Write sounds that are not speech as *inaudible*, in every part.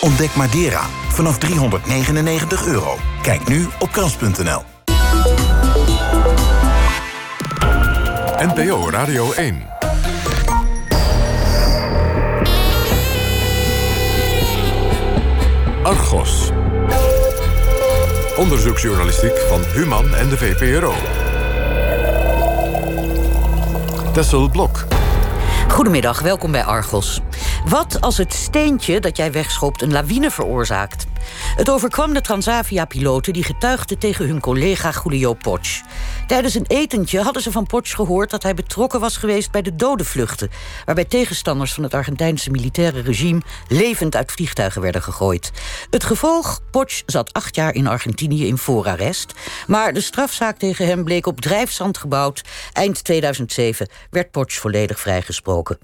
Ontdek Madeira vanaf 399 euro. Kijk nu op kans.nl. NPO Radio 1. Argos. Onderzoeksjournalistiek van Human en de VPRO. Tessel Blok. Goedemiddag, welkom bij Argos. Wat als het steentje dat jij wegschopt een lawine veroorzaakt? Het overkwam de Transavia-piloten die getuigden tegen hun collega Julio Potsch. Tijdens een etentje hadden ze van Potsch gehoord dat hij betrokken was geweest bij de dodenvluchten, waarbij tegenstanders van het Argentijnse militaire regime levend uit vliegtuigen werden gegooid. Het gevolg: Potsch zat acht jaar in Argentinië in voorarrest, maar de strafzaak tegen hem bleek op drijfzand gebouwd. Eind 2007 werd Potsch volledig vrijgesproken.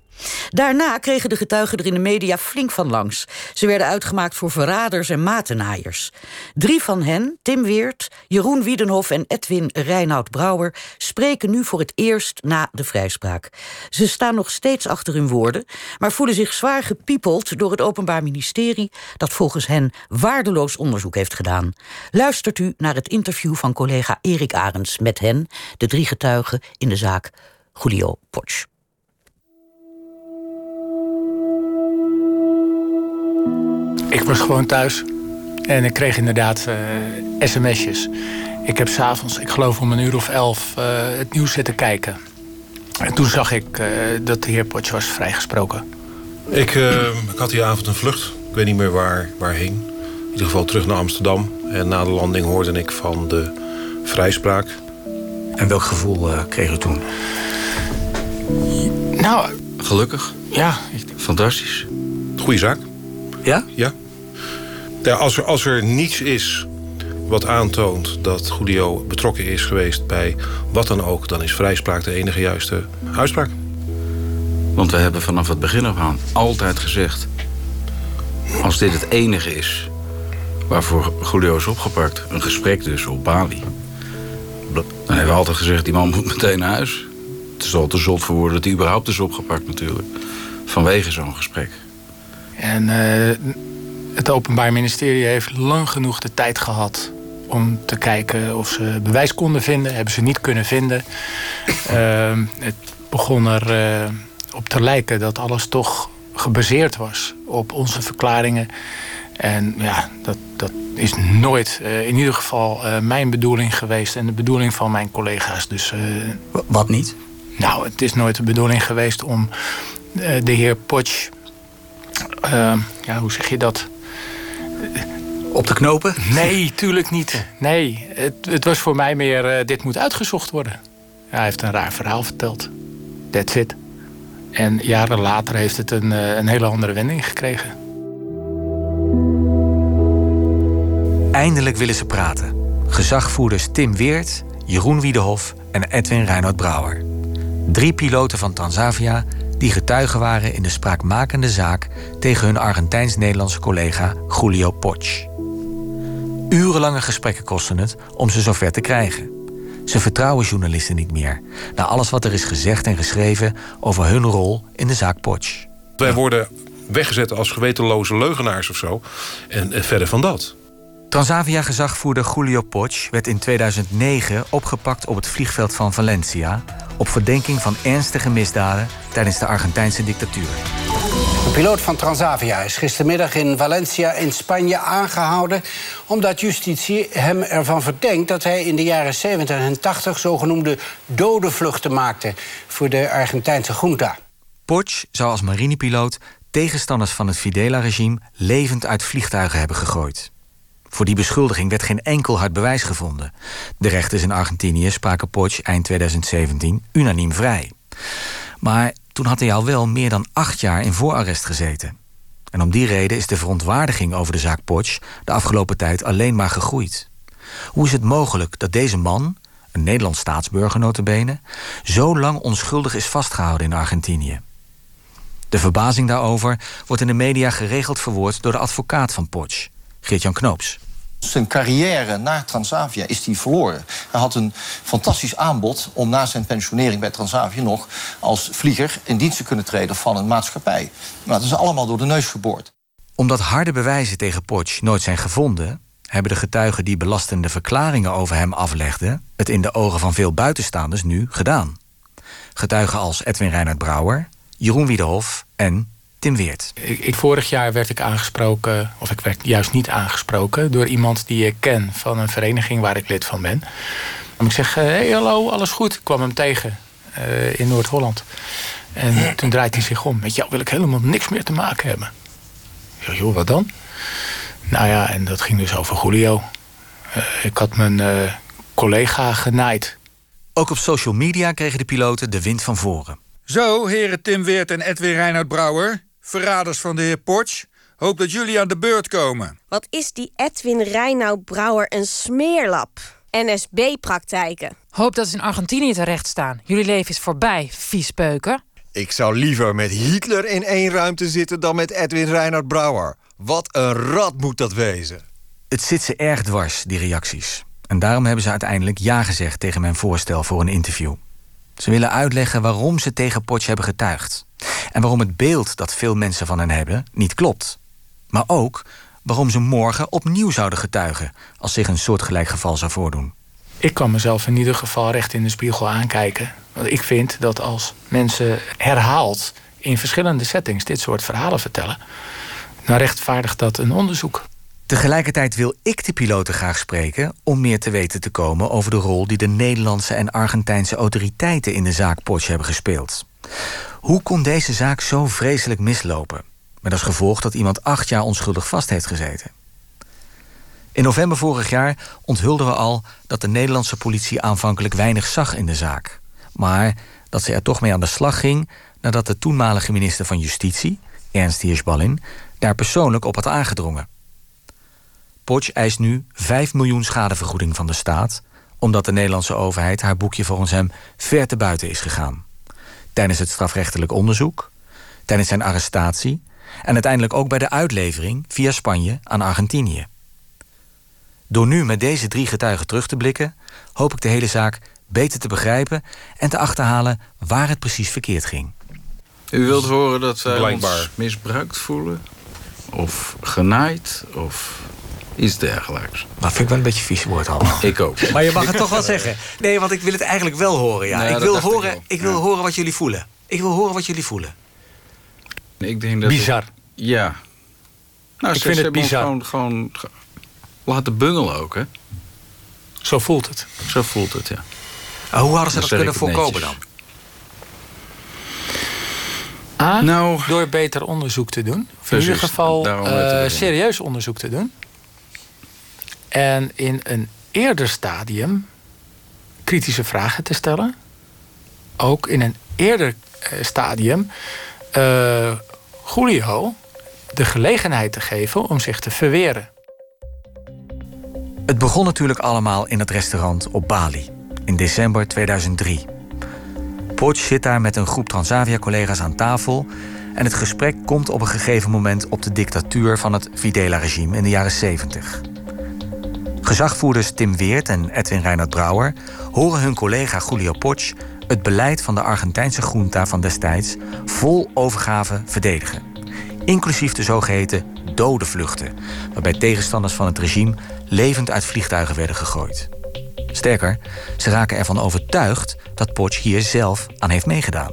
Daarna kregen de getuigen er in de media flink van langs. Ze werden uitgemaakt voor verraders en matenaaiers. Drie van hen, Tim Weert, Jeroen Wiedenhof en Edwin Reinoud Brouwer, spreken nu voor het eerst na de vrijspraak. Ze staan nog steeds achter hun woorden, maar voelen zich zwaar gepiepeld door het Openbaar Ministerie, dat volgens hen waardeloos onderzoek heeft gedaan. Luistert u naar het interview van collega Erik Arends met hen, de drie getuigen in de zaak Julio Potsch. Ik was gewoon thuis en ik kreeg inderdaad uh, sms'jes. Ik heb s'avonds, ik geloof om een uur of elf, uh, het nieuws zitten kijken. En toen zag ik uh, dat de heer Potsch was vrijgesproken. Ik, ik, had die avond een vlucht. Ik weet niet meer waar, waarheen. In ieder geval terug naar Amsterdam. En na de landing hoorde ik van de vrijspraak. En welk gevoel kreeg u toen? Nou... Gelukkig? Ja. Fantastisch. Goeie zaak. Ja? Ja. Ja als, er, als er niets is wat aantoont dat Julio betrokken is geweest bij wat dan ook... dan is vrijspraak de enige juiste uitspraak. Want we hebben vanaf het begin af aan altijd gezegd... als dit het enige is waarvoor Julio is opgepakt... een gesprek dus op Bali... dan hebben we altijd gezegd, die man moet meteen naar huis. Het is al te zot voor woorden dat hij überhaupt is opgepakt natuurlijk. Vanwege zo'n gesprek. En uh, het Openbaar Ministerie heeft lang genoeg de tijd gehad om te kijken of ze bewijs konden vinden. Hebben ze niet kunnen vinden. Uh, het begon er uh, op te lijken dat alles toch gebaseerd was op onze verklaringen. En ja, dat, dat is nooit uh, in ieder geval mijn bedoeling geweest en de bedoeling van mijn collega's. Dus, Wat niet? Nou, het is nooit de bedoeling geweest om de heer Potsch uh, ja, hoe zeg je dat? Op de knopen? Nee, tuurlijk niet. Nee, het, het was voor mij meer, uh, dit moet uitgezocht worden. hij heeft een raar verhaal verteld. That's it. En jaren later heeft het een, uh, een hele andere wending gekregen. Eindelijk willen ze praten. Gezagvoerders Tim Weert, Jeroen Wiedehof en Edwin Reinhard Brouwer. Drie piloten van Transavia die getuigen waren in de spraakmakende zaak tegen hun Argentijns-Nederlandse collega Julio Potsch. Urenlange gesprekken kosten het om ze zover te krijgen. Ze vertrouwen journalisten niet meer, na alles wat er is gezegd en geschreven over hun rol in de zaak Potsch. Wij worden weggezet als gewetenloze leugenaars of zo. En, verder van dat. Transavia-gezagvoerder Julio Potsch werd in 2009 opgepakt op het vliegveld van Valencia op verdenking van ernstige misdaden tijdens de Argentijnse dictatuur. De piloot van Transavia is gistermiddag in Valencia in Spanje aangehouden... omdat justitie hem ervan verdenkt dat hij in de jaren 70 en 80... zogenoemde dode vluchten maakte voor de Argentijnse junta. Potsch zou als marinepiloot tegenstanders van het Fidela-regime... levend uit vliegtuigen hebben gegooid. Voor die beschuldiging werd geen enkel hard bewijs gevonden. De rechters in Argentinië spraken Potsch eind 2017 unaniem vrij. Maar toen had hij al wel meer dan acht jaar in voorarrest gezeten. En om die reden is de verontwaardiging over de zaak Potsch de afgelopen tijd alleen maar gegroeid. Hoe is het mogelijk dat deze man, een Nederlands staatsburger notabene, zo lang onschuldig is vastgehouden in Argentinië? De verbazing daarover wordt in de media geregeld verwoord door de advocaat van Potsch, Geert-Jan Knoops. Zijn carrière na Transavia is hij verloren. Hij had een fantastisch aanbod om na zijn pensionering bij Transavia nog als vlieger in dienst te kunnen treden van een maatschappij. Maar dat is allemaal door de neus geboord. Omdat harde bewijzen tegen Potsch nooit zijn gevonden, hebben de getuigen die belastende verklaringen over hem aflegden, het in de ogen van veel buitenstaanders nu gedaan. Getuigen als Edwin Reinhard Brouwer, Jeroen Wiedehof en Tim Weert. Ik, ik, vorig jaar werd ik aangesproken, of ik werd juist niet aangesproken, door iemand die ik ken van een vereniging waar ik lid van ben. En ik zeg: Hé, hey, hallo, alles goed? Ik kwam hem tegen uh, in Noord-Holland. En toen draait hij zich om. Met jou wil ik helemaal niks meer te maken hebben. Ja, joh, wat dan? Nou ja, en dat ging dus over Julio. Uh, ik had mijn uh, collega genaaid. Ook op social media kregen de piloten de wind van voren. Zo, heren Tim Weert en Edwin Reinhard Brouwer, verraders van de heer Potsch. Hoop dat jullie aan de beurt komen. Wat is die Edwin Reinhard Brouwer een smeerlap? NSB-praktijken. Hoop dat ze in Argentinië terecht staan. Jullie leven is voorbij, viespeuken. Ik zou liever met Hitler in één ruimte zitten dan met Edwin Reinhard Brouwer. Wat een rat moet dat wezen. Het zit ze erg dwars, die reacties. En daarom hebben ze uiteindelijk ja gezegd tegen mijn voorstel voor een interview. Ze willen uitleggen waarom ze tegen Potsch hebben getuigd. En waarom het beeld dat veel mensen van hen hebben niet klopt. Maar ook waarom ze morgen opnieuw zouden getuigen als zich een soortgelijk geval zou voordoen. Ik kan mezelf in ieder geval recht in de spiegel aankijken. Want ik vind dat als mensen herhaald in verschillende settings dit soort verhalen vertellen, dan rechtvaardigt dat een onderzoek. Tegelijkertijd wil ik de piloten graag spreken om meer te weten te komen over de rol die de Nederlandse en Argentijnse autoriteiten in de zaak Porsche hebben gespeeld. Hoe kon deze zaak zo vreselijk mislopen? Met als gevolg dat iemand acht jaar onschuldig vast heeft gezeten. In november vorig jaar onthulden we al dat de Nederlandse politie aanvankelijk weinig zag in de zaak. Maar dat ze er toch mee aan de slag ging nadat de toenmalige minister van Justitie, Ernst Hirschballin, daar persoonlijk op had aangedrongen. Potsch eist nu 5 miljoen schadevergoeding van de staat, omdat de Nederlandse overheid haar boekje volgens hem ver te buiten is gegaan. Tijdens het strafrechtelijk onderzoek, tijdens zijn arrestatie en uiteindelijk ook bij de uitlevering via Spanje aan Argentinië. Door nu met deze drie getuigen terug te blikken, hoop ik de hele zaak beter te begrijpen en te achterhalen waar het precies verkeerd ging. U wilt horen dat wij Blijkbaar. ons misbruikt voelen? Of genaaid? Of iets dergelijks. Maar vind ik wel een beetje vies woord allemaal. *laughs* ik ook. Maar je mag het toch wel zeggen. Nee, want ik wil het eigenlijk wel horen. Ja. ik wil, horen, ik, wil horen wat jullie voelen. Ik wil horen wat jullie voelen. Ik denk dat bizar. ja. Nou, ik vind het bizar. Gewoon, gewoon laten bungelen ook, hè? Zo voelt het. Zo voelt het, ja. hoe hadden ze dat, kunnen voorkomen dan? A, nou, door beter onderzoek te doen. Of in ieder geval uh, serieus onderzoek te doen. En in een eerder stadium kritische vragen te stellen. Ook in een eerder eh, stadium uh, Julio de gelegenheid te geven om zich te verweren. Het begon natuurlijk allemaal in het restaurant op Bali in december 2003. Poch zit daar met een groep Transavia-collega's aan tafel en het gesprek komt op een gegeven moment op de dictatuur van het Videla-regime in de jaren 70. Gezagvoerders Tim Weert en Edwin Reinhard Brouwer horen hun collega Julio Poch het beleid van de Argentijnse junta van destijds vol overgave verdedigen. Inclusief de zogeheten dode vluchten, waarbij tegenstanders van het regime levend uit vliegtuigen werden gegooid. Sterker, ze raken ervan overtuigd dat Potsch hier zelf aan heeft meegedaan.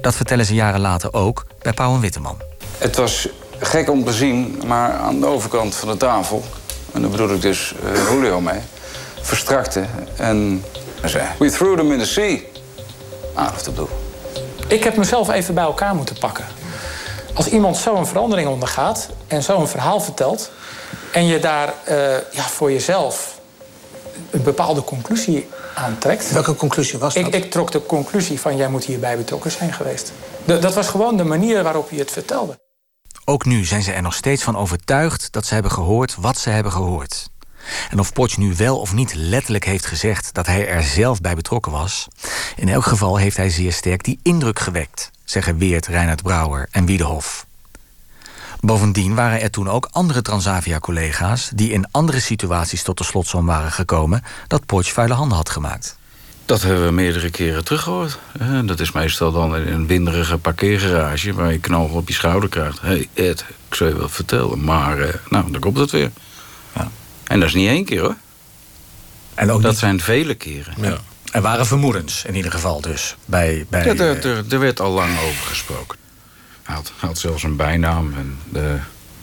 Dat vertellen ze jaren later ook bij Pauw en Witteman. Het was gek om te zien, maar aan de overkant van de tafel... en daar bedoel ik dus uh, Julio mee, verstrakte en zei... We threw them in the sea. Out of the blue. Ik heb mezelf even bij elkaar moeten pakken. Als iemand zo'n verandering ondergaat en zo'n verhaal vertelt... en je daar uh, ja, voor jezelf een bepaalde conclusie aantrekt. Welke conclusie was dat? Ik, ik trok de conclusie van jij moet hierbij betrokken zijn geweest. dat was gewoon de manier waarop je het vertelde. Ook nu zijn ze er nog steeds van overtuigd dat ze hebben gehoord wat ze hebben gehoord. En of Potsch nu wel of niet letterlijk heeft gezegd dat hij er zelf bij betrokken was, in elk geval heeft hij zeer sterk die indruk gewekt, zeggen Weert, Reinhard Brouwer en Wiedehof. Bovendien waren er toen ook andere Transavia-collega's... die in andere situaties tot de slotsom waren gekomen... dat Porsche vuile handen had gemaakt. Dat hebben we meerdere keren teruggehoord. Eh, Dat is meestal dan in een winderige parkeergarage... waar je knal op je schouder krijgt. Hé hey Ed, ik zou je wat vertellen. Maar eh, nou, dan komt het weer. En dat is niet één keer hoor. En ook dat niet- zijn vele keren. Ja. Er waren vermoedens in ieder geval dus. Bij, bij, Ja, er, eh, er, er werd al lang over gesproken. Hij had, had zelfs een bijnaam en de, er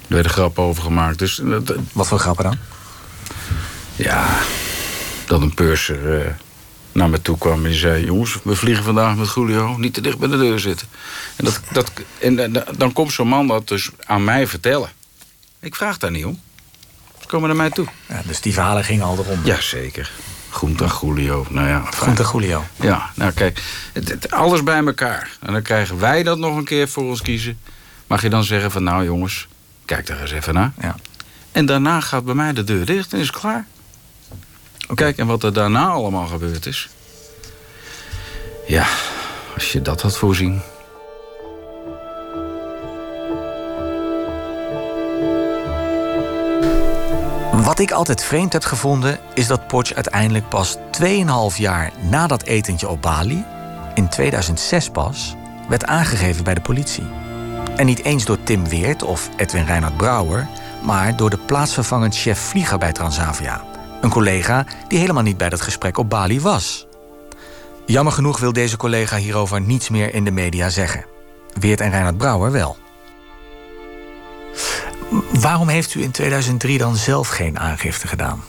werden grappen over gemaakt. Dus, Wat voor grappen dan? Ja, dat een purser eh, naar me toe kwam en die zei... jongens, we vliegen vandaag met Julio, niet te dicht bij de deur zitten. En, dat, dat, en eh, dan komt zo'n man dat dus aan mij vertellen. Ik vraag daar niet om. Ze komen naar mij toe. Ja, dus die verhalen gingen al erom. Jazeker. Groente Julio. Nou ja. Groente Julio. Ja, nou kijk, het, het- alles bij elkaar. En dan krijgen wij dat nog een keer voor ons kiezen. Mag je dan zeggen van, nou jongens, kijk daar eens even naar. Ja. En daarna gaat bij mij de deur dicht en is het klaar. Kijk, en wat er daarna allemaal gebeurd is. Ja, als je dat had voorzien. Wat ik altijd vreemd heb gevonden, is dat Potsch uiteindelijk pas 2,5 jaar na dat etentje op Bali, in 2006 pas, werd aangegeven bij de politie. En niet eens door Tim Weert of Edwin Reinhard Brouwer, maar door de plaatsvervangend chef vlieger bij Transavia. Een collega die helemaal niet bij dat gesprek op Bali was. Jammer genoeg wil deze collega hierover niets meer in de media zeggen. Weert en Reinhard Brouwer wel. Waarom heeft u in 2003 dan zelf geen aangifte gedaan?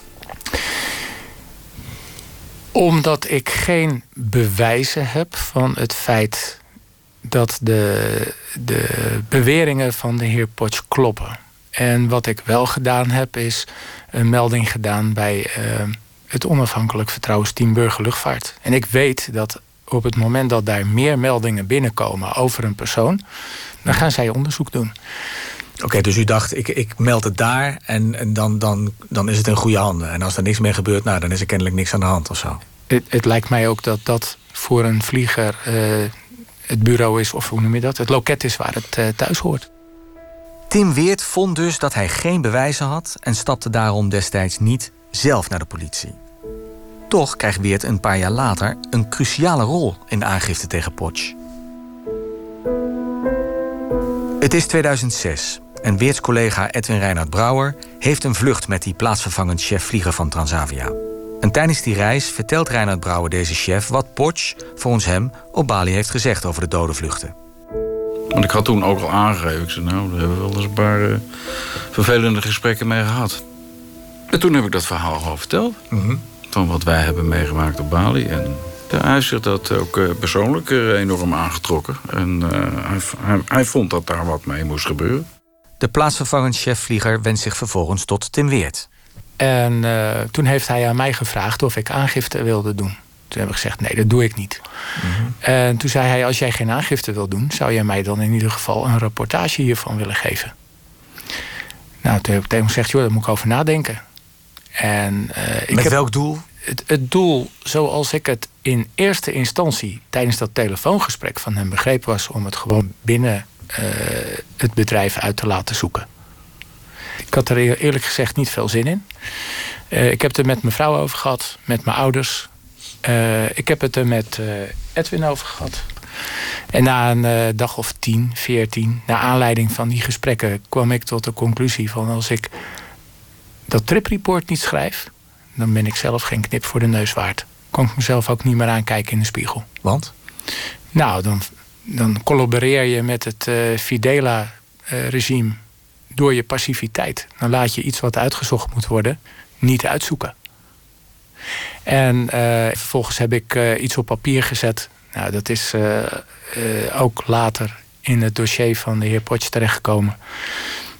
Omdat ik geen bewijzen heb van het feit dat de, de beweringen van de heer Potsch kloppen. En wat ik wel gedaan heb, is een melding gedaan bij eh, het onafhankelijk vertrouwensteam Burgerluchtvaart. En ik weet dat op het moment dat daar meer meldingen binnenkomen over een persoon, dan gaan zij onderzoek doen. Oké, dus u dacht, ik, ik meld het daar en, en dan, dan, dan is het in goede handen. En als er niks meer gebeurt, nou, dan is er kennelijk niks aan de hand of zo. Het, het lijkt mij ook dat dat voor een vlieger eh, het bureau is, of hoe noem je dat? Het loket is waar het eh, thuis hoort. Tim Weert vond dus dat hij geen bewijzen had en stapte daarom destijds niet zelf naar de politie. Toch krijgt Weert een paar jaar later een cruciale rol in de aangifte tegen Potsch. Het is 2006 en Weerts collega Edwin Reinhard Brouwer heeft een vlucht met die plaatsvervangend chef vlieger van Transavia. En tijdens die reis vertelt Reinhard Brouwer deze chef wat Potsch, volgens hem, op Bali heeft gezegd over de dode vluchten. Want ik had toen ook al aangegeven. Ik zei, nou, daar hebben we wel eens een paar eh, vervelende gesprekken mee gehad. En toen heb ik dat verhaal gewoon verteld. Van wat wij hebben meegemaakt op Bali. En hij is zich dat ook eh, persoonlijk eh, enorm aangetrokken. En eh, hij, hij, hij vond dat daar wat mee moest gebeuren. De plaatsvervangend chef vlieger wendt zich vervolgens tot Tim Weert. En eh, toen heeft hij aan mij gevraagd of ik aangifte wilde doen. Toen heb ik gezegd, nee, dat doe ik niet. En toen zei hij, als jij geen aangifte wil doen... zou jij mij dan in ieder geval een rapportage hiervan willen geven. Nou, toen heb ik tegen hem gezegd, joh, daar moet ik over nadenken. En, eh, ik Met heb- welk doel? Het, het doel, zoals ik het in eerste instantie... tijdens dat telefoongesprek van hem begreep was... om het gewoon binnen eh, het bedrijf uit te laten zoeken. Ik had er eer- eerlijk gezegd niet veel zin in. Eh, ik heb het er met mijn vrouw over gehad, met mijn ouders. Eh, ik heb het er met eh, Edwin over gehad. En na een eh, dag of tien, veertien, naar aanleiding van die gesprekken, kwam ik tot de conclusie van als ik dat tripreport niet schrijf, dan ben ik zelf geen knip voor de neus waard. Kan ik mezelf ook niet meer aankijken in de spiegel. Want? Nou, dan, dan collaboreer je met het Fidela-regime door je passiviteit. Dan laat je iets wat uitgezocht moet worden niet uitzoeken. En eh, vervolgens heb ik eh, iets op papier gezet. Nou, dat is eh, ook later in het dossier van de heer Potsch terechtgekomen.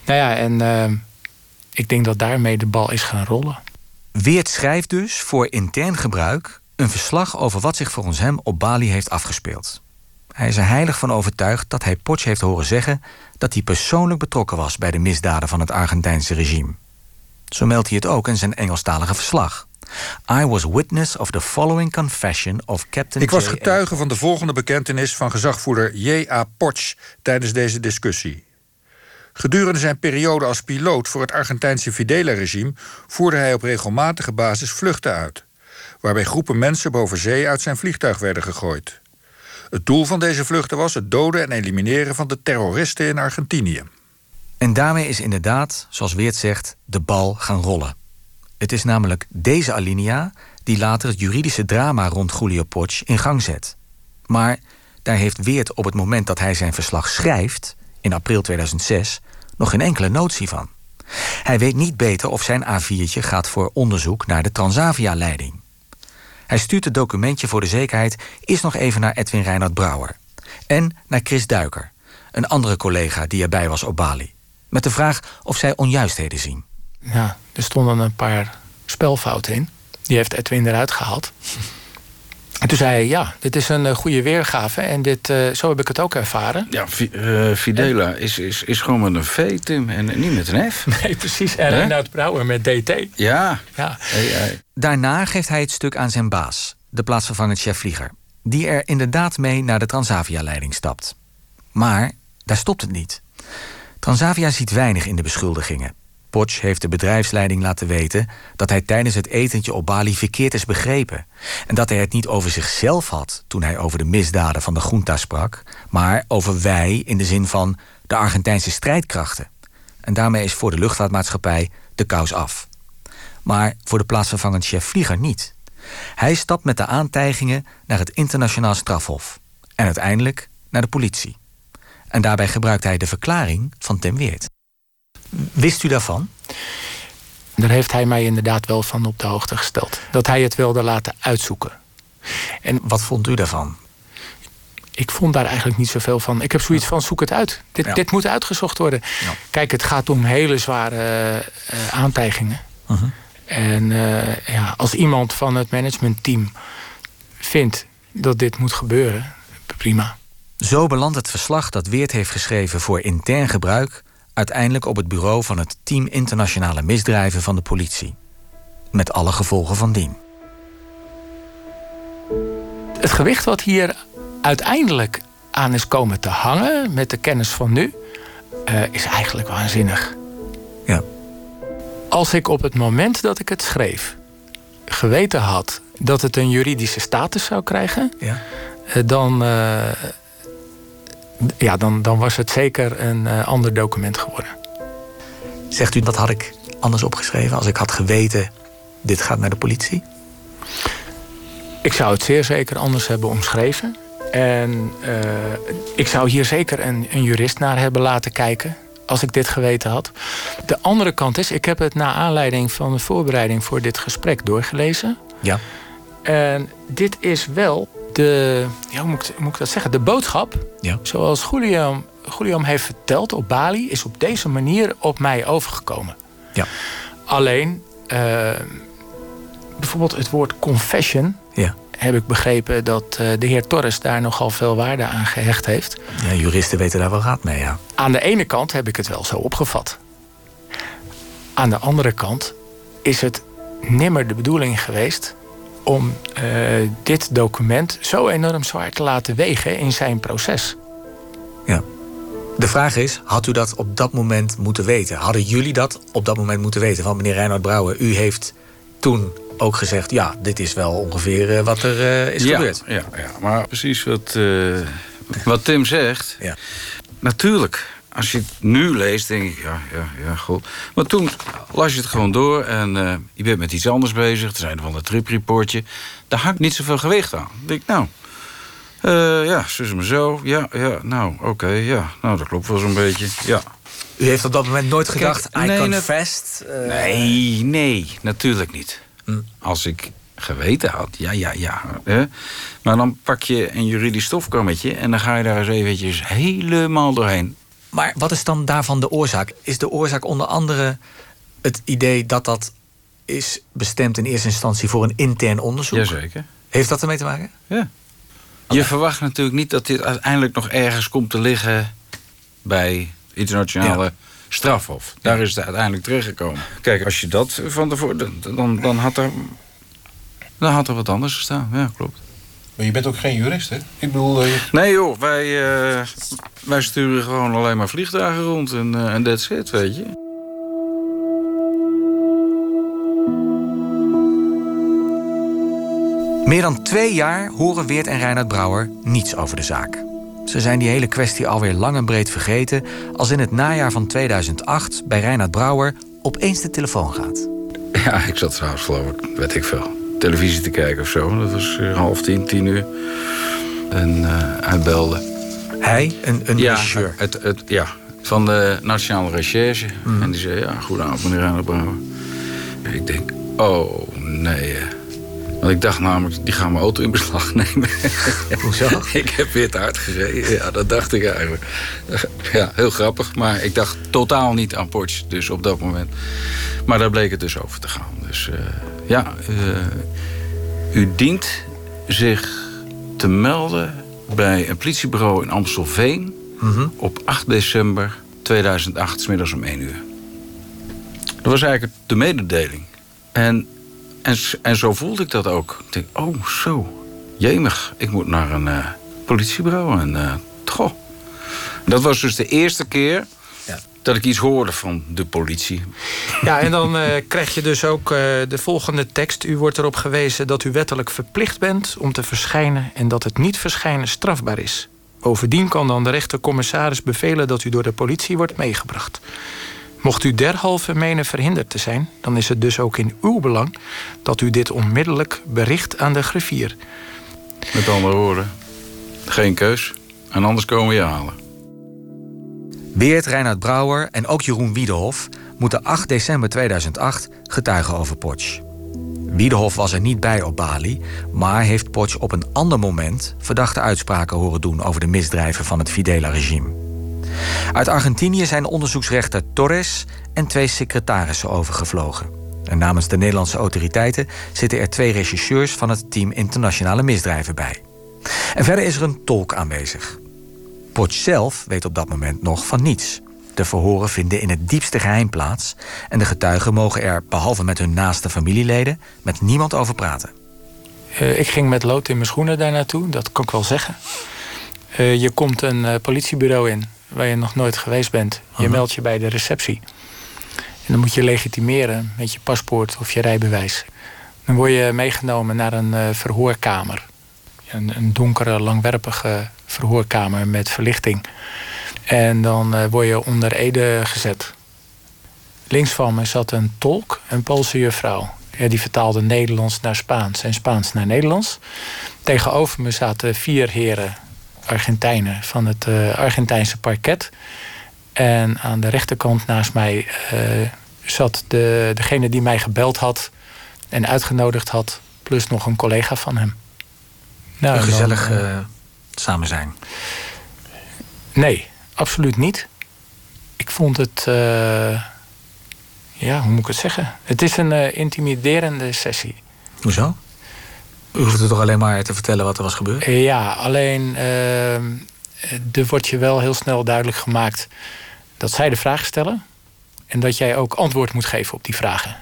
Nou ja, en ik denk dat daarmee de bal is gaan rollen. Weert schrijft dus voor intern gebruik een verslag over wat zich volgens hem op Bali heeft afgespeeld. Hij is er heilig van overtuigd dat hij Potsch heeft horen zeggen dat hij persoonlijk betrokken was bij de misdaden van het Argentijnse regime. Zo meldt hij het ook in zijn Engelstalige verslag. I was witness of the following confession of Captain Ik was getuige van de volgende bekentenis van gezagvoerder J.A. Potsch tijdens deze discussie. Gedurende zijn periode als piloot voor het Argentijnse Fidela-regime voerde hij op regelmatige basis vluchten uit. waarbij groepen mensen boven zee uit zijn vliegtuig werden gegooid. Het doel van deze vluchten was het doden en elimineren van de terroristen in Argentinië. En daarmee is inderdaad, zoals Weert zegt, de bal gaan rollen. Het is namelijk deze alinea die later het juridische drama rond Julio Poch in gang zet. Maar daar heeft Weert op het moment dat hij zijn verslag schrijft, in april 2006, nog geen enkele notie van. Hij weet niet beter of zijn A4'tje gaat voor onderzoek naar de Transavia-leiding. Hij stuurt het documentje voor de zekerheid eerst nog even naar Edwin Reinhard Brouwer. En naar Chris Duiker, een andere collega die erbij was op Bali. Met de vraag of zij onjuistheden zien. Ja, er stonden een paar spelfouten in. Die heeft Edwin eruit gehaald. *laughs* En toen zei hij, ja, dit is een eh, goede weergave en dit, uh, zo heb ik het ook ervaren. Ja, uh, Fidela is, is, is gewoon met een V, Tim, en niet met een F. *laughs* Nee, precies. En Reinhard Brouwer met DT. Ja. ja. Hey, hey. Daarna geeft hij het stuk aan zijn baas, de plaatsvervangend chef-vlieger... die er inderdaad mee naar de Transavia-leiding stapt. Maar daar stopt het niet. Transavia ziet weinig in de beschuldigingen. Potsch heeft de bedrijfsleiding laten weten dat hij tijdens het etentje op Bali verkeerd is begrepen. En dat hij het niet over zichzelf had toen hij over de misdaden van de junta sprak, maar over wij in de zin van de Argentijnse strijdkrachten. En daarmee is voor de luchtvaartmaatschappij de kous af. Maar voor de plaatsvervangend chef-vlieger niet. Hij stapt met de aantijgingen naar het internationaal strafhof. En uiteindelijk naar de politie. En daarbij gebruikt hij de verklaring van Ten Weert. Wist u daarvan? Daar heeft hij mij inderdaad wel van op de hoogte gesteld. Dat hij het wilde laten uitzoeken. En wat vond u daarvan? Ik vond daar eigenlijk niet zoveel van. Ik heb zoiets van, zoek het uit. Dit, Ja. dit moet uitgezocht worden. Ja. Kijk, het gaat om hele zware eh, aantijgingen. Mhm. En eh, ja, als iemand van het managementteam vindt dat dit moet gebeuren, prima. Zo belandt het verslag dat Weert heeft geschreven voor intern gebruik uiteindelijk op het bureau van het Team Internationale Misdrijven van de politie. Met alle gevolgen van dien. Het gewicht wat hier uiteindelijk aan is komen te hangen, met de kennis van nu, eh, is eigenlijk waanzinnig. Ja. Als ik op het moment dat ik het schreef geweten had dat het een juridische status zou krijgen, Ja. eh, dan, eh, ja, dan, dan was het zeker een eh, ander document geworden. Zegt u dat had ik anders opgeschreven als ik had geweten dit gaat naar de politie? Ik zou het zeer zeker anders hebben omschreven. En eh, ik zou hier zeker een, een jurist naar hebben laten kijken. Als ik dit geweten had. De andere kant is, ik heb het na aanleiding van de voorbereiding voor dit gesprek doorgelezen. Ja. En dit is wel de, ja, hoe moet ik, moet ik dat zeggen? De boodschap, Ja. zoals Julian, Julian heeft verteld op Bali, is op deze manier op mij overgekomen. Ja. Alleen, eh, bijvoorbeeld het woord confession, Ja. heb ik begrepen dat eh, de heer Torres daar nogal veel waarde aan gehecht heeft. ja juristen weten daar wel raad mee, ja. Aan de ene kant heb ik het wel zo opgevat. Aan de andere kant is het nimmer de bedoeling geweest om eh, dit document zo enorm zwaar te laten wegen in zijn proces. ja. De vraag is, had u dat op dat moment moeten weten? Hadden jullie dat op dat moment moeten weten? Want meneer Reinhard Brouwer, u heeft toen ook gezegd... ja, dit is wel ongeveer eh, wat er eh, is ja, gebeurd. Ja, ja, maar precies wat, eh, wat Tim zegt. Ja. Natuurlijk, als je het nu leest, denk ik, ja, ja, ja, goed. Maar toen las je het gewoon door en eh, je bent met iets anders bezig. Er zijn van een tripreportje. Daar hangt niet zoveel gewicht aan. Ik denk, nou, eh, ja, zus maar zo. Ja, ja, nou, oké, ja. Nou, dat klopt wel zo'n beetje, ja. U heeft op dat moment nooit Kijk, gedacht, I nee, confessed? eh, Nee, nee, natuurlijk niet. Hm. Als ik geweten had, ja, ja, ja. Hè? Maar dan pak je een juridisch stofkammetje... en dan ga je daar eens eventjes helemaal doorheen. Maar wat is dan daarvan de oorzaak? Is de oorzaak onder andere het idee dat dat is bestemd in eerste instantie voor een intern onderzoek? Jazeker. Heeft dat ermee te maken? Ja. Je verwacht natuurlijk niet dat dit uiteindelijk nog ergens komt te liggen... bij internationale strafhof. Daar is het uiteindelijk terechtgekomen. Kijk, als je dat van tevoren... Dan, dan, had er, dan had er wat anders gestaan. Ja, klopt. Maar je bent ook geen jurist, hè? Ik bedoel... eh, je- Nee joh, wij, eh, wij sturen gewoon alleen maar vliegtuigen rond en eh, en that's it, weet je. Meer dan twee jaar horen Weert en Reinhard Brouwer niets over de zaak. Ze zijn die hele kwestie alweer lang en breed vergeten... als in het najaar van 2008 bij Reinhard Brouwer opeens de telefoon gaat. Ja, ik zat trouwens geloof ik, weet ik veel, televisie te kijken of zo. Dat was uh, half tien, tien uur. En uh, hij belde. Hij? Een, een ja, regisseur? Het, het, ja, van de Nationale Recherche. Mhm. En die zei, ja, goedenavond meneer Reinhard. Ik denk, oh nee. eh. Want ik dacht namelijk, die gaan mijn auto in beslag nemen. *laughs* Hoezo? *laughs* ik heb weer te hard gereden. Ja, dat dacht ik eigenlijk. *laughs* Ja, heel grappig. Maar ik dacht totaal niet aan Porsche, dus op dat moment. Maar daar bleek het dus over te gaan. Dus eh, ja, eh, u dient zich te melden bij een politiebureau in Amstelveen... Mhm. op 8 december 2008, 's middags om 1 uur. Dat was eigenlijk de mededeling. En, en, en zo voelde ik dat ook. Ik denk, oh, zo. Jemig, ik moet naar een eh, politiebureau. En eh goh. Dat was dus de eerste keer dat ik iets hoorde van de politie. Ja, en dan eh, krijg je dus ook eh, de volgende tekst. U wordt erop gewezen dat u wettelijk verplicht bent om te verschijnen en dat het niet verschijnen strafbaar is. Bovendien kan dan de rechtercommissaris bevelen dat u door de politie wordt meegebracht. Mocht u derhalve menen verhinderd te zijn, dan is het dus ook in uw belang dat u dit onmiddellijk bericht aan de griffier. Met andere woorden, geen keus. En anders komen we je halen. Beert, Reinhard Brouwer en ook Jeroen Wiedehof moeten 8 december 2008 getuigen over Potsch. Wiedehof was er niet bij op Bali, maar heeft Potsch op een ander moment verdachte uitspraken horen doen over de misdrijven van het Fidela-regime. Uit Argentinië zijn onderzoeksrechter Torres en twee secretarissen overgevlogen. En namens de Nederlandse autoriteiten zitten er twee rechercheurs van het team internationale misdrijven bij. En verder is er een tolk aanwezig. Potsch zelf weet op dat moment nog van niets. De verhoren vinden in het diepste geheim plaats en de getuigen mogen er, behalve met hun naaste familieleden, met niemand over praten. Eh, ik ging met lood in mijn schoenen daar naartoe, dat kan ik wel zeggen. Eh, je komt een eh, politiebureau in waar je nog nooit geweest bent. Je meldt je bij de receptie. En dan moet je legitimeren met je paspoort of je rijbewijs. Dan word je meegenomen naar een verhoorkamer. Een, een donkere, langwerpige verhoorkamer met verlichting. En dan eh, word je onder Ede gezet. Links van me zat een tolk, een Poolse juffrouw. Ja, die vertaalde Nederlands naar Spaans en Spaans naar Nederlands. Tegenover me zaten vier heren Argentijnen van het eh, Argentijnse parket. En aan de rechterkant naast mij eh, zat de, degene die mij gebeld had en uitgenodigd had, plus nog een collega van hem. Nou, een dan, gezellig samen zijn. Nee, absoluut niet. Ik vond het. eh, ja, hoe moet ik het zeggen? Het is een eh, intimiderende sessie. Hoezo? U hoeft er toch alleen maar te vertellen wat er was gebeurd? Eh, Ja, alleen er wordt je wel heel snel duidelijk gemaakt dat zij de vraag stellen en dat jij ook antwoord moet geven op die vragen.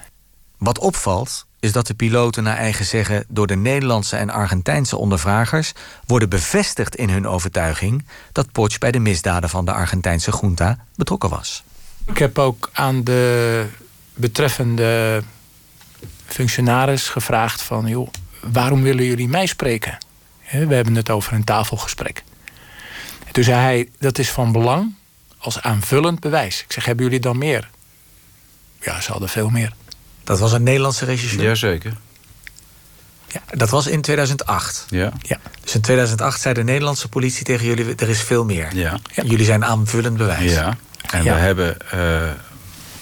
Wat opvalt, is dat de piloten naar eigen zeggen door de Nederlandse en Argentijnse ondervragers worden bevestigd in hun overtuiging dat Potsch bij de misdaden van de Argentijnse junta betrokken was. Ik heb ook aan de betreffende functionaris gevraagd van... joh, waarom willen jullie mij spreken? We hebben het over een tafelgesprek. En toen zei hij, dat is van belang als aanvullend bewijs. Ik zeg, hebben jullie dan meer? Ja, ze hadden veel meer. Dat was een Nederlandse regisseur? Jazeker. Ja, dat was in 2008. Ja. ja. Dus in 2008 zei de Nederlandse politie tegen jullie... er is veel meer. Ja. Jullie zijn aanvullend bewijs. Ja. En Ja. we hebben, eh,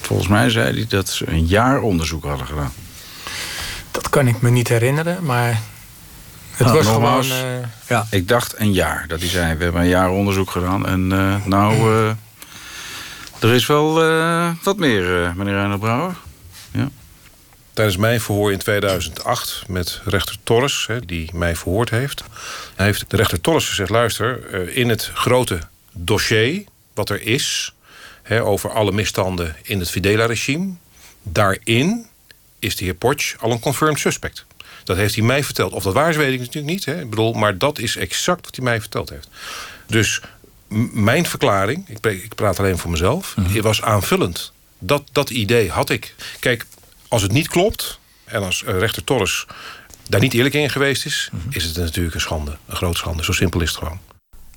volgens mij zei hij dat ze een jaar onderzoek hadden gedaan. Dat kan ik me niet herinneren, maar het Ah, was nogmaals, gewoon... eh, ja. Ik dacht een jaar. Dat hij zei, we hebben een jaar onderzoek gedaan. En eh, nou, *clears throat* er is wel wat meer, meneer Reinhard Brouwer. Ja. Tijdens mijn verhoor in 2008 met rechter Torres, hè, die mij verhoord heeft... heeft de rechter Torres gezegd... luister, eh, in het grote dossier wat er is... Hè, over alle misstanden in het Fidela-regime... daarin is de heer Potsch al een confirmed suspect. Dat heeft hij mij verteld. Of dat waar is, weet ik natuurlijk niet. Hè. Ik bedoel, maar dat is exact wat hij mij verteld heeft. Dus mijn verklaring, ik, praat alleen voor mezelf... was aanvullend. Dat, dat idee had ik. Kijk, als het niet klopt... en als eh, rechter Torres daar niet eerlijk in geweest is... is het natuurlijk een schande, een grote schande. Zo simpel is het gewoon.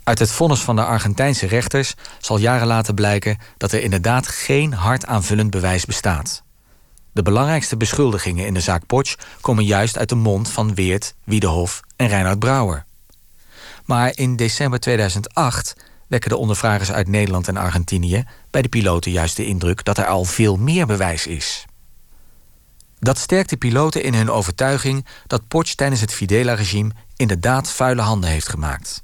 Uit het vonnis van de Argentijnse rechters zal jaren later blijken dat er inderdaad geen hard aanvullend bewijs bestaat. De belangrijkste beschuldigingen in de zaak Potsch komen juist uit de mond van Weert, Wiedehof en Reinhard Brouwer. Maar in december 2008 wekken de ondervragers uit Nederland en Argentinië bij de piloten juist de indruk dat er al veel meer bewijs is. Dat sterkt de piloten in hun overtuiging dat Potsch tijdens het Fidela-regime inderdaad vuile handen heeft gemaakt.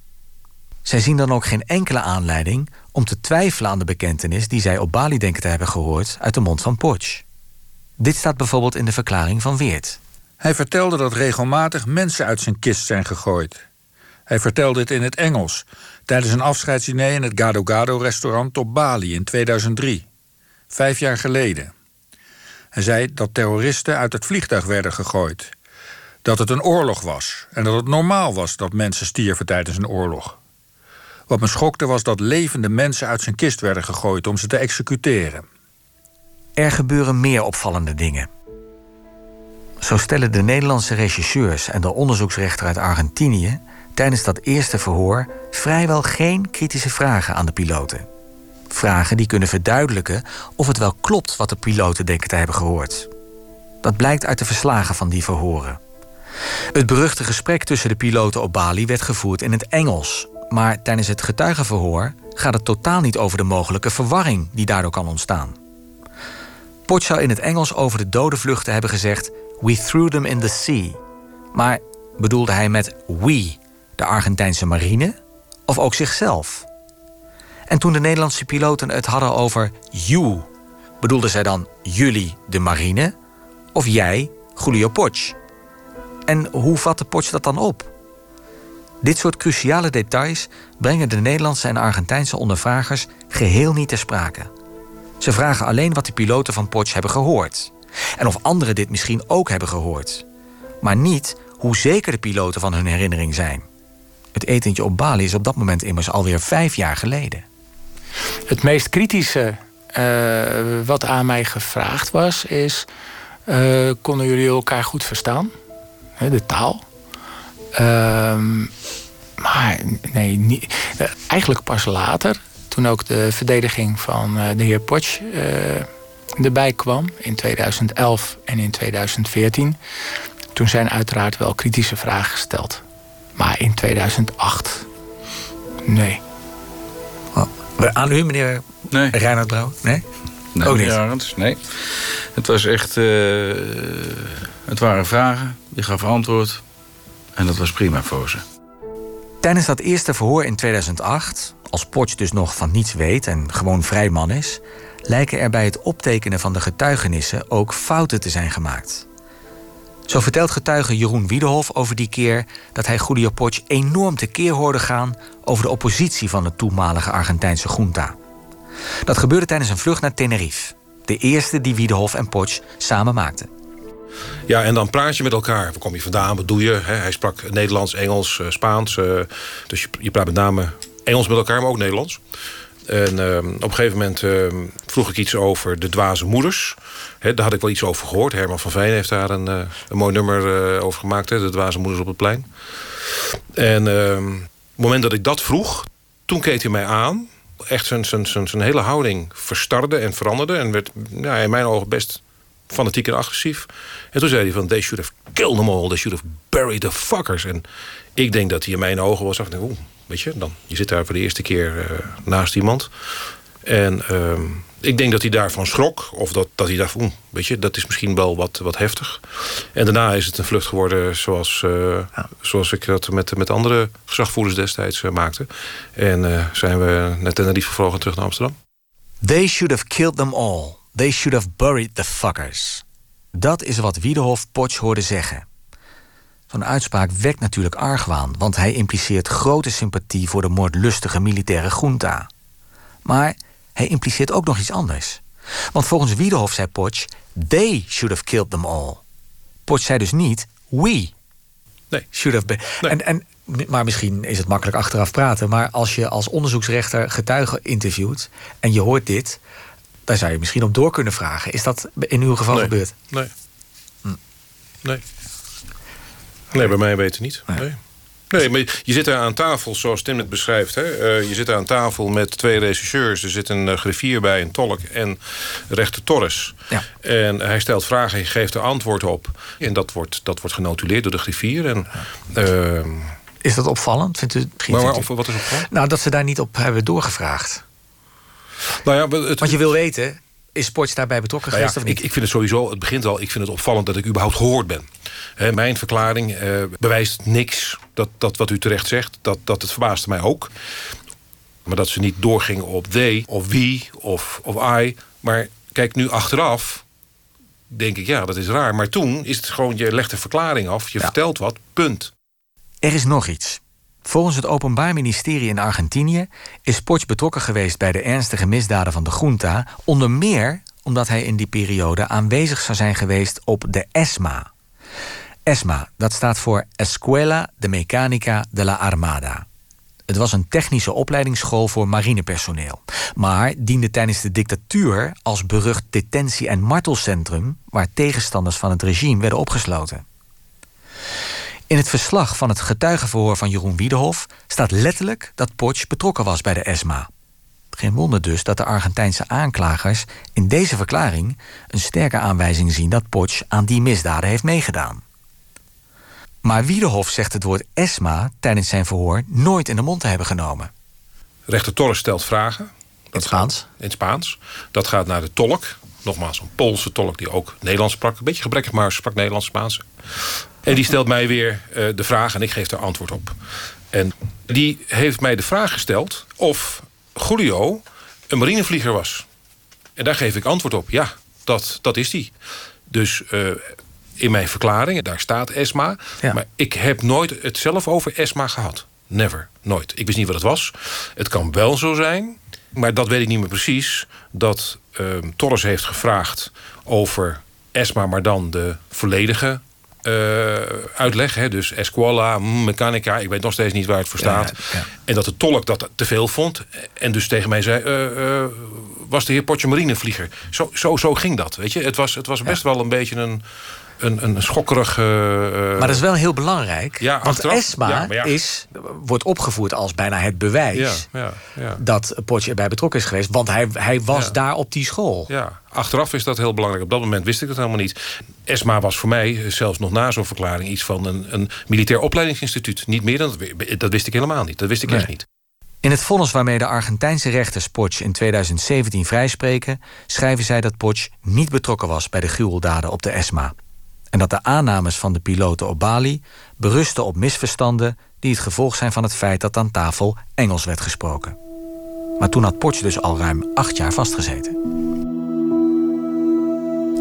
Zij zien dan ook geen enkele aanleiding om te twijfelen aan de bekentenis die zij op Bali denken te hebben gehoord uit de mond van Potsch. Dit staat bijvoorbeeld in de verklaring van Weert. Hij vertelde dat regelmatig mensen uit zijn kist zijn gegooid. Hij vertelde het in het Engels tijdens een afscheidsdiner in het Gado Gado restaurant op Bali in 2003, vijf jaar geleden. Hij zei dat terroristen uit het vliegtuig werden gegooid. Dat het een oorlog was en dat het normaal was dat mensen stierven tijdens een oorlog. Wat me schokte was dat levende mensen uit zijn kist werden gegooid om ze te executeren. Er gebeuren meer opvallende dingen. Zo stellen de Nederlandse regisseurs en de onderzoeksrechter uit Argentinië tijdens dat eerste verhoor vrijwel geen kritische vragen aan de piloten. Vragen die kunnen verduidelijken of het wel klopt wat de piloten denken te hebben gehoord. Dat blijkt uit de verslagen van die verhoren. Het beruchte gesprek tussen de piloten op Bali werd gevoerd in het Engels. Maar tijdens het getuigenverhoor gaat het totaal niet over de mogelijke verwarring die daardoor kan ontstaan. Potts zou in het Engels over de dode vluchten hebben gezegd: We threw them in the sea. Maar bedoelde hij met we de Argentijnse marine of ook zichzelf? En toen de Nederlandse piloten het hadden over you, bedoelden zij dan jullie, de marine, of jij, Julio Potsch? En hoe vatte Potsch dat dan op? Dit soort cruciale details brengen de Nederlandse en Argentijnse ondervragers geheel niet ter sprake. Ze vragen alleen wat de piloten van Potsch hebben gehoord. En of anderen dit misschien ook hebben gehoord. Maar niet hoe zeker de piloten van hun herinnering zijn. Het etentje op Bali is op dat moment immers alweer vijf jaar geleden. Het meest kritische uh, wat aan mij gevraagd was, is: uh, konden jullie elkaar goed verstaan? de taal. Uh, maar nee, niet, uh, eigenlijk pas later, toen ook de verdediging van de heer Potsch erbij kwam in 2011 en in 2014. Toen zijn uiteraard wel kritische vragen gesteld. Maar in 2008, nee. Aan u, meneer nee. Reinhard Brouw? Nee? nee Ook niet? Arends, nee. Het was echt... Uh, het waren vragen, die gaf antwoord. En dat was prima voor ze. Tijdens dat eerste verhoor in 2008... als Potsch dus nog van niets weet en gewoon vrij man is... lijken er bij het optekenen van de getuigenissen ook fouten te zijn gemaakt. Zo vertelt getuige Jeroen Wiedehof over die keer dat hij Julio Potsch enorm tekeer hoorde gaan over de oppositie van de toenmalige Argentijnse junta. Dat gebeurde tijdens een vlucht naar Tenerife, de eerste die Wiedehof en Potsch samen maakten. Ja, en dan praat je met elkaar. Waar kom je vandaan? Wat doe je? Hij sprak Nederlands, Engels, eh, Spaans. Eh, dus je, je praat met name Engels met elkaar, maar ook Nederlands. En uh, op een gegeven moment uh, vroeg ik iets over de dwaze moeders. Daar had ik wel iets over gehoord. Herman van Veen heeft daar een, uh, een mooi nummer uh, over gemaakt. De dwaze moeders op het plein. En ehm, op het moment dat ik dat vroeg, toen keek hij mij aan. Echt zijn, zijn, zijn, zijn hele houding verstarde en veranderde. En werd ja, in mijn ogen best fanatiek en agressief. En toen zei hij van, they should have killed them all. They should have buried the fuckers. En ik denk dat hij in mijn ogen was. Dacht, oeh, weet je, dan, je zit daar voor de eerste keer uh, naast iemand. En uh, ik denk dat hij daarvan schrok. Of dat, dat hij dacht, oeh, weet je, dat is misschien wel wat, wat heftig. En daarna is het een vlucht geworden zoals, uh, ja. zoals ik dat met, met andere gezagvoerders destijds uh, maakte. En zijn we net Tenerife gevlogen terug naar Amsterdam. They should have killed them all. They should have buried the fuckers. Dat is wat Wiedehof Potsch hoorde zeggen. Zo'n uitspraak wekt natuurlijk argwaan, want hij impliceert grote sympathie voor de moordlustige militaire junta. Maar hij impliceert ook nog iets anders. Want volgens Wiedehof zei Potsch: They should have killed them all. Potsch zei dus niet: We. Nee. Should have been. Nee. En, en, maar misschien is het makkelijk achteraf praten. Maar als je als onderzoeksrechter getuigen interviewt en je hoort dit, daar zou je misschien op door kunnen vragen. Is dat in uw geval nee. gebeurd? Nee. Hm. Nee. Nee, bij mij weten niet. Nee. Nee, maar je zit daar aan tafel, zoals Tim het beschrijft. Hè? Uh, je zit daar aan tafel met twee regisseurs. Er zit een uh, griffier bij, een tolk en rechter Torres. Ja. En hij stelt vragen, je geeft er antwoord op. En dat wordt, dat wordt genotuleerd door de griffier. En, uh, is dat opvallend? Vindt u, maar, wat is opvallend? Nou, dat ze daar niet op hebben doorgevraagd. Nou ja, het, Want je wil weten, is Sports daarbij betrokken nou ja, geweest of niet? Ik, ik vind het sowieso, het begint al, ik vind het opvallend dat ik überhaupt gehoord ben. He, mijn verklaring uh, bewijst niks, dat, dat wat u terecht zegt. Dat, dat het verbaasde mij ook. Maar dat ze niet doorgingen op they, of wie, of, of I. Maar kijk, nu achteraf denk ik, ja, dat is raar. Maar toen is het gewoon, je legt een verklaring af, je ja. vertelt wat, punt. Er is nog iets. Volgens het Openbaar Ministerie in Argentinië is Potsch betrokken geweest bij de ernstige misdaden van de junta, onder meer omdat hij in die periode aanwezig zou zijn geweest op de ESMA. ESMA, dat staat voor Escuela de Mecánica de la Armada. Het was een technische opleidingsschool voor marinepersoneel, maar diende tijdens de dictatuur als berucht detentie- en martelcentrum waar tegenstanders van het regime werden opgesloten. In het verslag van het getuigenverhoor van Jeroen Wiedehof staat letterlijk dat Potsch betrokken was bij de ESMA. Geen wonder dus dat de Argentijnse aanklagers in deze verklaring een sterke aanwijzing zien dat Potsch aan die misdaden heeft meegedaan. Maar Wiedehof zegt het woord ESMA tijdens zijn verhoor nooit in de mond te hebben genomen. Rechter Torres stelt vragen. In het Spaans? In het Spaans. Dat gaat naar de tolk. Nogmaals, een Poolse tolk die ook Nederlands sprak. Een beetje gebrekkig, maar sprak Nederlands Spaans. En die stelt mij weer uh, de vraag en ik geef daar antwoord op. En die heeft mij de vraag gesteld of Julio een marinevlieger was. En daar geef ik antwoord op. Ja, dat, dat is die. Dus uh, in mijn verklaring, daar staat ESMA. Ja. Maar ik heb nooit het zelf over ESMA gehad. Never, nooit. Ik wist niet wat het was. Het kan wel zo zijn, maar dat weet ik niet meer precies... dat uh, Torres heeft gevraagd over ESMA... maar dan de volledige uh, uitleg. Hè? Dus Escuela, Mechanica, ik weet nog steeds niet waar het voor staat. Ja, ja. En dat de tolk dat te veel vond. En dus tegen mij zei... Uh, uh, was de heer Potje marinevlieger. Zo, zo, zo ging dat, weet je. Het was, het was best wel een beetje een... Een, een schokkerig... maar dat is wel heel belangrijk. Ja, want achteraf, ESMA ja, ja. Is, wordt opgevoerd als bijna het bewijs... dat Potje erbij betrokken is geweest. Want hij, hij was daar op die school. Ja, achteraf is dat heel belangrijk. Op dat moment wist ik dat helemaal niet. ESMA was voor mij, zelfs nog na zo'n verklaring... iets van een, een militair opleidingsinstituut. Niet meer dan dat, dat wist ik helemaal niet. Dat wist ik nee. echt niet. In het vonnis waarmee de Argentijnse rechters Potsch in 2017 vrijspreken... schrijven zij dat Potsch niet betrokken was bij de gruweldaden op de ESMA. En dat de aannames van de piloten op Bali berusten op misverstanden... die het gevolg zijn van het feit dat aan tafel Engels werd gesproken. Maar toen had Potsch dus al ruim acht jaar vastgezeten.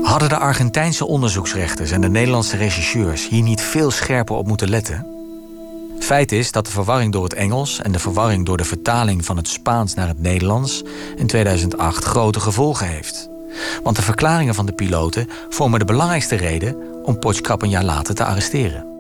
Hadden de Argentijnse onderzoeksrechters en de Nederlandse regisseurs... hier niet veel scherper op moeten letten... Feit is dat de verwarring door het Engels en de verwarring door de vertaling van het Spaans naar het Nederlands in 2008 grote gevolgen heeft. Want de verklaringen van de piloten vormen de belangrijkste reden om Potschkap een jaar later te arresteren.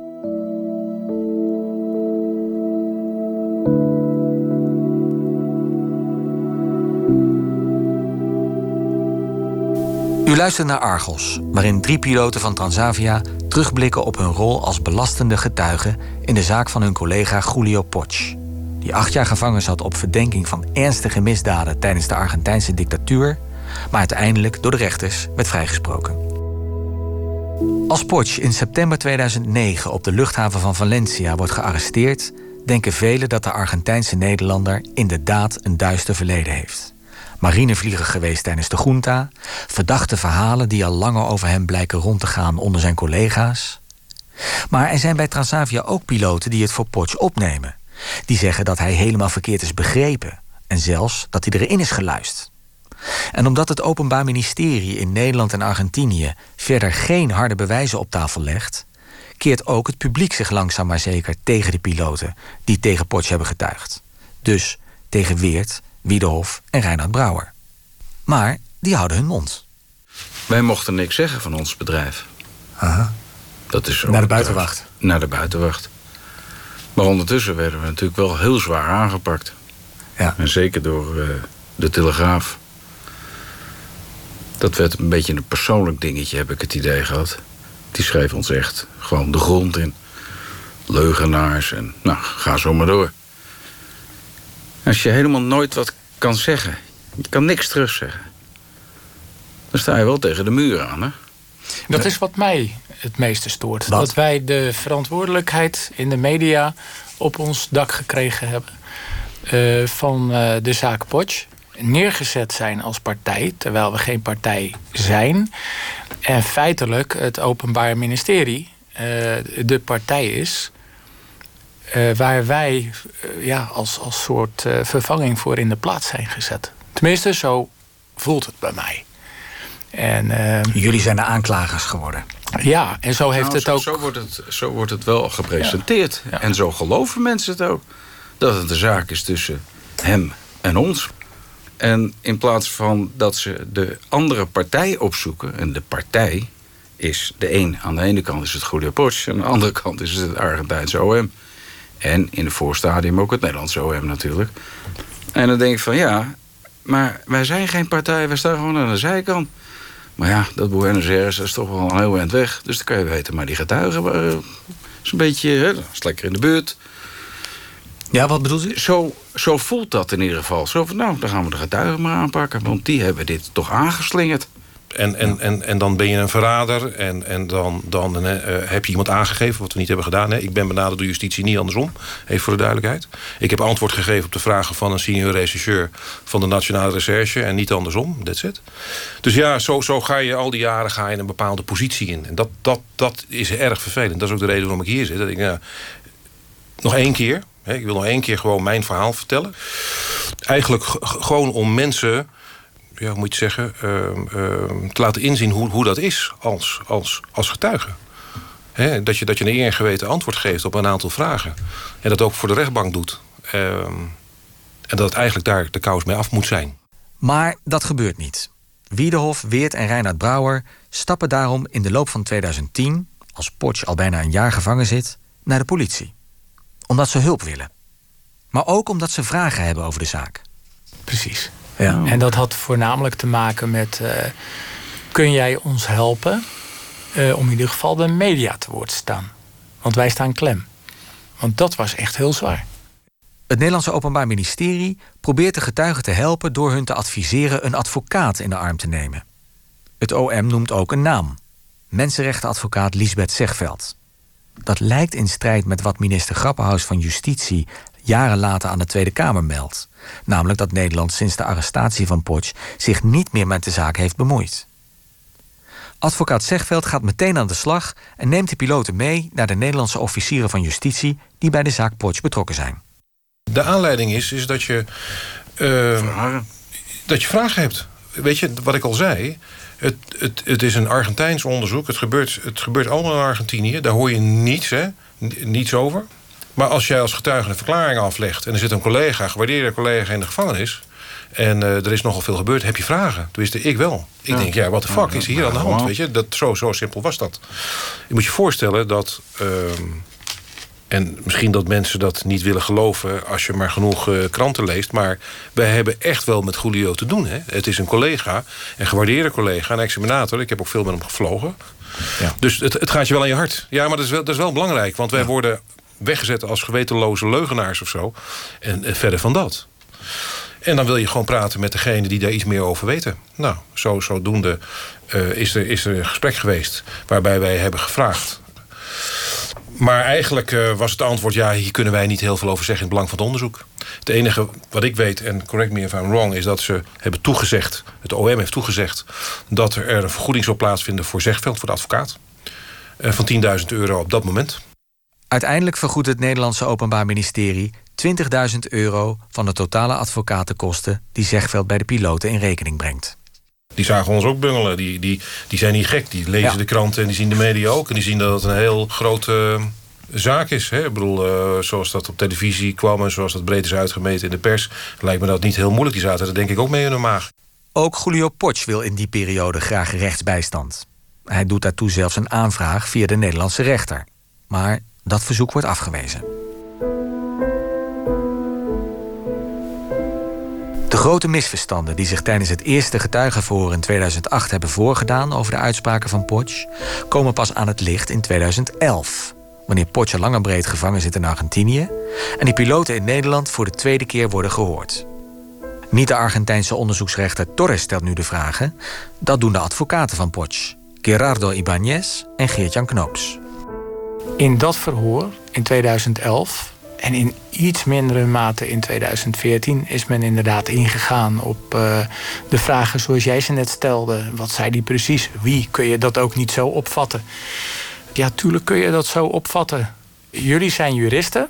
U luistert naar Argos, waarin drie piloten van Transavia terugblikken op hun rol als belastende getuigen in de zaak van hun collega Julio Potsch, die acht jaar gevangen zat op verdenking van ernstige misdaden tijdens de Argentijnse dictatuur, maar uiteindelijk door de rechters werd vrijgesproken. Als Potsch in september 2009 op de luchthaven van Valencia wordt gearresteerd, denken velen dat de Argentijnse Nederlander inderdaad een duister verleden heeft marinevlieger geweest tijdens de junta, verdachte verhalen die al langer over hem blijken rond te gaan onder zijn collega's. Maar er zijn bij Transavia ook piloten die het voor Potsch opnemen. Die zeggen dat hij helemaal verkeerd is begrepen en zelfs dat hij erin is geluisterd. En omdat het Openbaar Ministerie in Nederland en Argentinië verder geen harde bewijzen op tafel legt, keert ook het publiek zich langzaam maar zeker tegen de piloten die tegen Potsch hebben getuigd. Dus tegen Weert Wiedehof en Reinhard Brouwer. Maar die houden hun mond. Wij mochten niks zeggen van ons bedrijf. Aha. Dat is naar de buitenwacht. Naar de buitenwacht. Maar ondertussen werden we natuurlijk wel heel zwaar aangepakt. Ja. En zeker door uh, de Telegraaf. Dat werd een beetje een persoonlijk dingetje, heb ik het idee gehad. Die schreef ons echt gewoon de grond in. leugenaars en nou, ga zo maar door. Als je helemaal nooit wat kan zeggen, je kan niks terugzeggen, dan sta je wel tegen de muur aan, hè? Dat is wat mij het meeste stoort. Dat wij de verantwoordelijkheid in de media op ons dak gekregen hebben eh, van uh, de zaak Potsch. Neergezet zijn als partij, terwijl we geen partij zijn. En feitelijk het Openbaar Ministerie uh, de partij is. waar wij ja, als, als soort vervanging voor in de plaats zijn gezet. Tenminste, zo voelt het bij mij. En, ehm, Jullie zijn de aanklagers geworden. Ja, en zo heeft nou, het zo, ook. Zo wordt het, zo wordt het wel gepresenteerd. En zo geloven mensen het ook. Dat het een zaak is tussen hem en ons. En in plaats van dat ze de andere partij opzoeken, en de partij is de een, aan de ene kant is het Goede Porsche, aan de andere kant is het Argentijnse OM. En in het voorstadium ook het Nederlandse OM natuurlijk. En dan denk ik van ja, maar wij zijn geen partij, wij staan gewoon aan de zijkant. Maar ja, dat Buenos Aires is toch wel een heel eind weg. Dus dan kan je weten, maar die getuigen waren is een beetje... Hè, is lekker in de buurt. Ja, wat bedoelt u? Zo, zo voelt dat in ieder geval. Zo van, nou, dan gaan we de getuigen maar aanpakken. Want die hebben dit toch aangeslingerd. En, en, en, en dan ben je een verrader en, en dan, dan uh, heb je iemand aangegeven, wat we niet hebben gedaan. Hè. Ik ben benaderd door justitie, niet andersom. Even voor de duidelijkheid. Ik heb antwoord gegeven op de vragen van een senior rechercheur van de Nationale Recherche en niet andersom. That's it. Dus ja, zo, zo ga je al die jaren ga je een bepaalde positie in. En dat, dat, dat is erg vervelend. Dat is ook de reden waarom ik hier zit. Dat ik, uh, nog één keer, ik wil nog één keer gewoon mijn verhaal vertellen. Eigenlijk gewoon om mensen ja, hoe moet je zeggen, uh, te laten inzien hoe, hoe dat is als, als, als getuige. dat, je, dat je een eer en geweten antwoord geeft op een aantal vragen. En dat ook voor de rechtbank doet. Ehm, en dat het eigenlijk daar de kous mee af moet zijn. Maar dat gebeurt niet. Wiedehof, Weert en Reinhard Brouwer stappen daarom in de loop van 2010, als Potsch al bijna een jaar gevangen zit, naar de politie. Omdat ze hulp willen. Maar ook omdat ze vragen hebben over de zaak. Precies. Ja. En dat had voornamelijk te maken met... Uh, kun jij ons helpen uh, om in ieder geval de media te woord te staan? Want wij staan klem. Want dat was echt heel zwaar. Het Nederlandse Openbaar Ministerie probeert de getuigen te helpen... door hun te adviseren een advocaat in de arm te nemen. Het OM noemt ook een naam. Mensenrechtenadvocaat Lisbeth Zegveld. Dat lijkt in strijd met wat minister Grappenhaus van Justitie jaren later aan de Tweede Kamer meldt. Namelijk dat Nederland sinds de arrestatie van Potsch zich niet meer met de zaak heeft bemoeid. Advocaat Zegveld gaat meteen aan de slag en neemt de piloten mee naar de Nederlandse officieren van justitie die bij de zaak Potsch betrokken zijn. De aanleiding is, is dat je. Uh, dat je vragen hebt. Weet je, wat ik al zei. Het, het, het is een Argentijns onderzoek. Het gebeurt, het gebeurt allemaal in Argentinië. Daar hoor je niets, hè? niets over. Maar als jij als getuige een verklaring aflegt... en er zit een collega, gewaardeerde collega in de gevangenis... en uh, er is nogal veel gebeurd, heb je vragen. Tenminste, ik wel. Ik denk, ja, wat de fuck is hier aan de hand? Weet je? Dat, zo, zo simpel was dat. Je moet je voorstellen dat... Uh, en misschien dat mensen dat niet willen geloven... als je maar genoeg uh, kranten leest. Maar wij hebben echt wel met Julio te doen. Hè? Het is een collega, een gewaardeerde collega, een examinator. Ik heb ook veel met hem gevlogen. Ja. Dus het, het, gaat je wel aan je hart. Ja, maar dat is wel, dat is wel belangrijk. Want wij ja. worden weggezet als gewetenloze leugenaars of zo. En, en, verder van dat. En dan wil je gewoon praten met degene die daar iets meer over weten. Nou, zo, zodoende uh, is, er, is er een gesprek geweest waarbij wij hebben gevraagd. Maar eigenlijk uh, was het antwoord... ja, hier kunnen wij niet heel veel over zeggen in het belang van het onderzoek. Het enige wat ik weet, en correct me if I'm wrong... is dat ze hebben toegezegd, het OM heeft toegezegd... dat er een vergoeding zou plaatsvinden voor Zegveld, voor de advocaat. Uh, van 10.000 euro op dat moment. Uiteindelijk vergoedt het Nederlandse Openbaar Ministerie 20.000 euro van de totale advocatenkosten die Zegveld bij de piloten in rekening brengt. Die zagen ons ook bungelen. Die, die, die zijn niet gek. Die lezen ja. de kranten en die zien de media ook. En die zien dat het een heel grote uh, zaak is. Hè? Ik bedoel, uh, zoals dat op televisie kwam en zoals dat breed is uitgemeten in de pers... lijkt me dat niet heel moeilijk. Die zaten er denk ik ook mee in hun maag. Ook Julio Potsch wil in die periode graag rechtsbijstand. Hij doet daartoe zelfs een aanvraag via de Nederlandse rechter. Maar dat verzoek wordt afgewezen. Grote misverstanden die zich tijdens het eerste getuigenverhoor in 2008 hebben voorgedaan over de uitspraken van Potsch, komen pas aan het licht in 2011, wanneer Potje lang en breed gevangen zit in Argentinië, en die piloten in Nederland voor de tweede keer worden gehoord. Niet de Argentijnse onderzoeksrechter Torres stelt nu de vragen, dat doen de advocaten van Potsch, Gerardo Ibáñez en Geert-Jan Knoops. In dat verhoor in 2011 en in iets mindere mate in 2014 is men inderdaad ingegaan op uh, de vragen zoals jij ze net stelde. Wat zei die precies? Wie? Kun je dat ook niet zo opvatten? Ja, tuurlijk kun je dat zo opvatten. Jullie zijn juristen.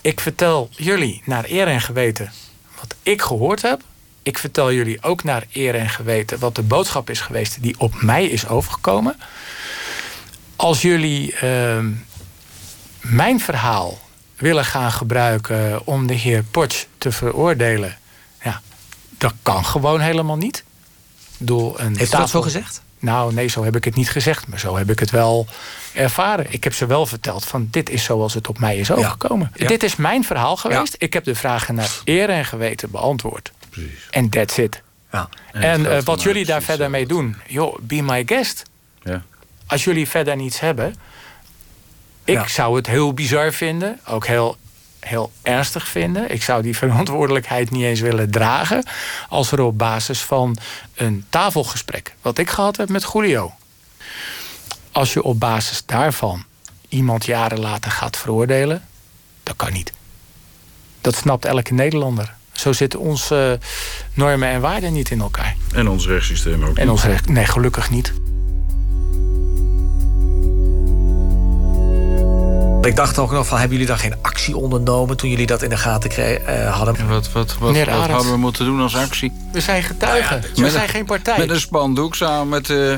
Ik vertel jullie naar eer en geweten wat ik gehoord heb. Ik vertel jullie ook naar eer en geweten wat de boodschap is geweest die op mij is overgekomen. Als jullie uh, mijn verhaal willen gaan gebruiken om de heer Potsch te veroordelen. Ja, dat kan gewoon helemaal niet. Door een Heeft u dat zo gezegd? Nou, nee, zo heb ik het niet gezegd. Maar zo heb ik het wel ervaren. Ik heb ze wel verteld van dit is zoals het op mij is overgekomen. Ja. Dit is mijn verhaal geweest. Ik heb de vragen naar eer en geweten beantwoord. Precies. En that's it. Ja. En, en uh, wat jullie daar verder mee doen, joh, be my guest. Ja. Als jullie verder niets hebben, ik zou het heel bizar vinden, ook heel, heel ernstig vinden. Ik zou die *laughs* verantwoordelijkheid niet eens willen dragen. als er op basis van een tafelgesprek, wat ik gehad heb met Julio. als je op basis daarvan iemand jaren later gaat veroordelen, dat kan niet. Dat snapt elke Nederlander. Zo zitten onze normen en waarden niet in elkaar. En ons rechtssysteem ook. En ons recht, nee, gelukkig niet. Ik dacht ook nog van, hebben jullie dan geen actie ondernomen toen jullie dat in de gaten kregen, uh, hadden? En wat, wat, wat, wat hadden we moeten doen als actie? We zijn getuigen. Nou ja, we zijn geen partij. Met een spandoek samen met uh, *laughs*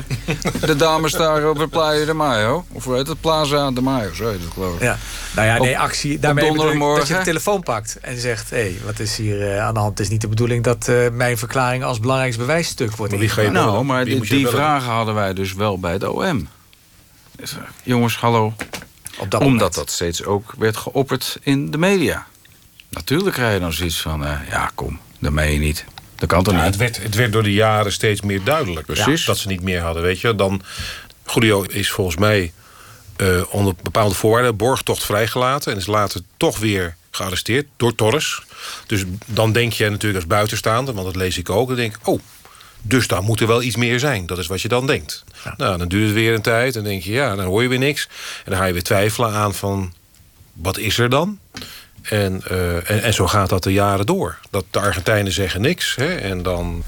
de dames daar op het Playa de Mayo. Of hoe heet het? Plaza de Mayo, zo heet het geloof ik. Ja. Nou ja, nee, actie. Daarmee bedoel dat je de telefoon pakt en zegt... hé, hey, wat is hier uh, aan de hand? Het is niet de bedoeling dat uh, mijn verklaring als belangrijkste bewijsstuk wordt ingevuld. Nou, maar die, die vragen hadden wij dus wel bij de OM. Dus, jongens, hallo, dat Omdat dat steeds ook werd geopperd in de media. Natuurlijk krijg je dan zoiets van, uh, ja kom, dat meen je niet. Dat kan toch niet? Het werd, het werd door de jaren steeds meer duidelijk. Precies. dat ze niet meer hadden, weet je. Dan, Julio is volgens mij uh, onder bepaalde voorwaarden... borgtocht vrijgelaten en is later toch weer gearresteerd door Torres. Dus dan denk je natuurlijk als buitenstaander, want dat lees ik ook... dan denk ik, oh, dus daar moet er wel iets meer zijn. Dat is wat je dan denkt. Nou, dan duurt het weer een tijd en denk je, ja, dan hoor je weer niks. En dan ga je weer twijfelen aan van, wat is er dan? En, uh, en, en, zo gaat dat de jaren door. Dat de Argentijnen zeggen niks. Hè, en, dan,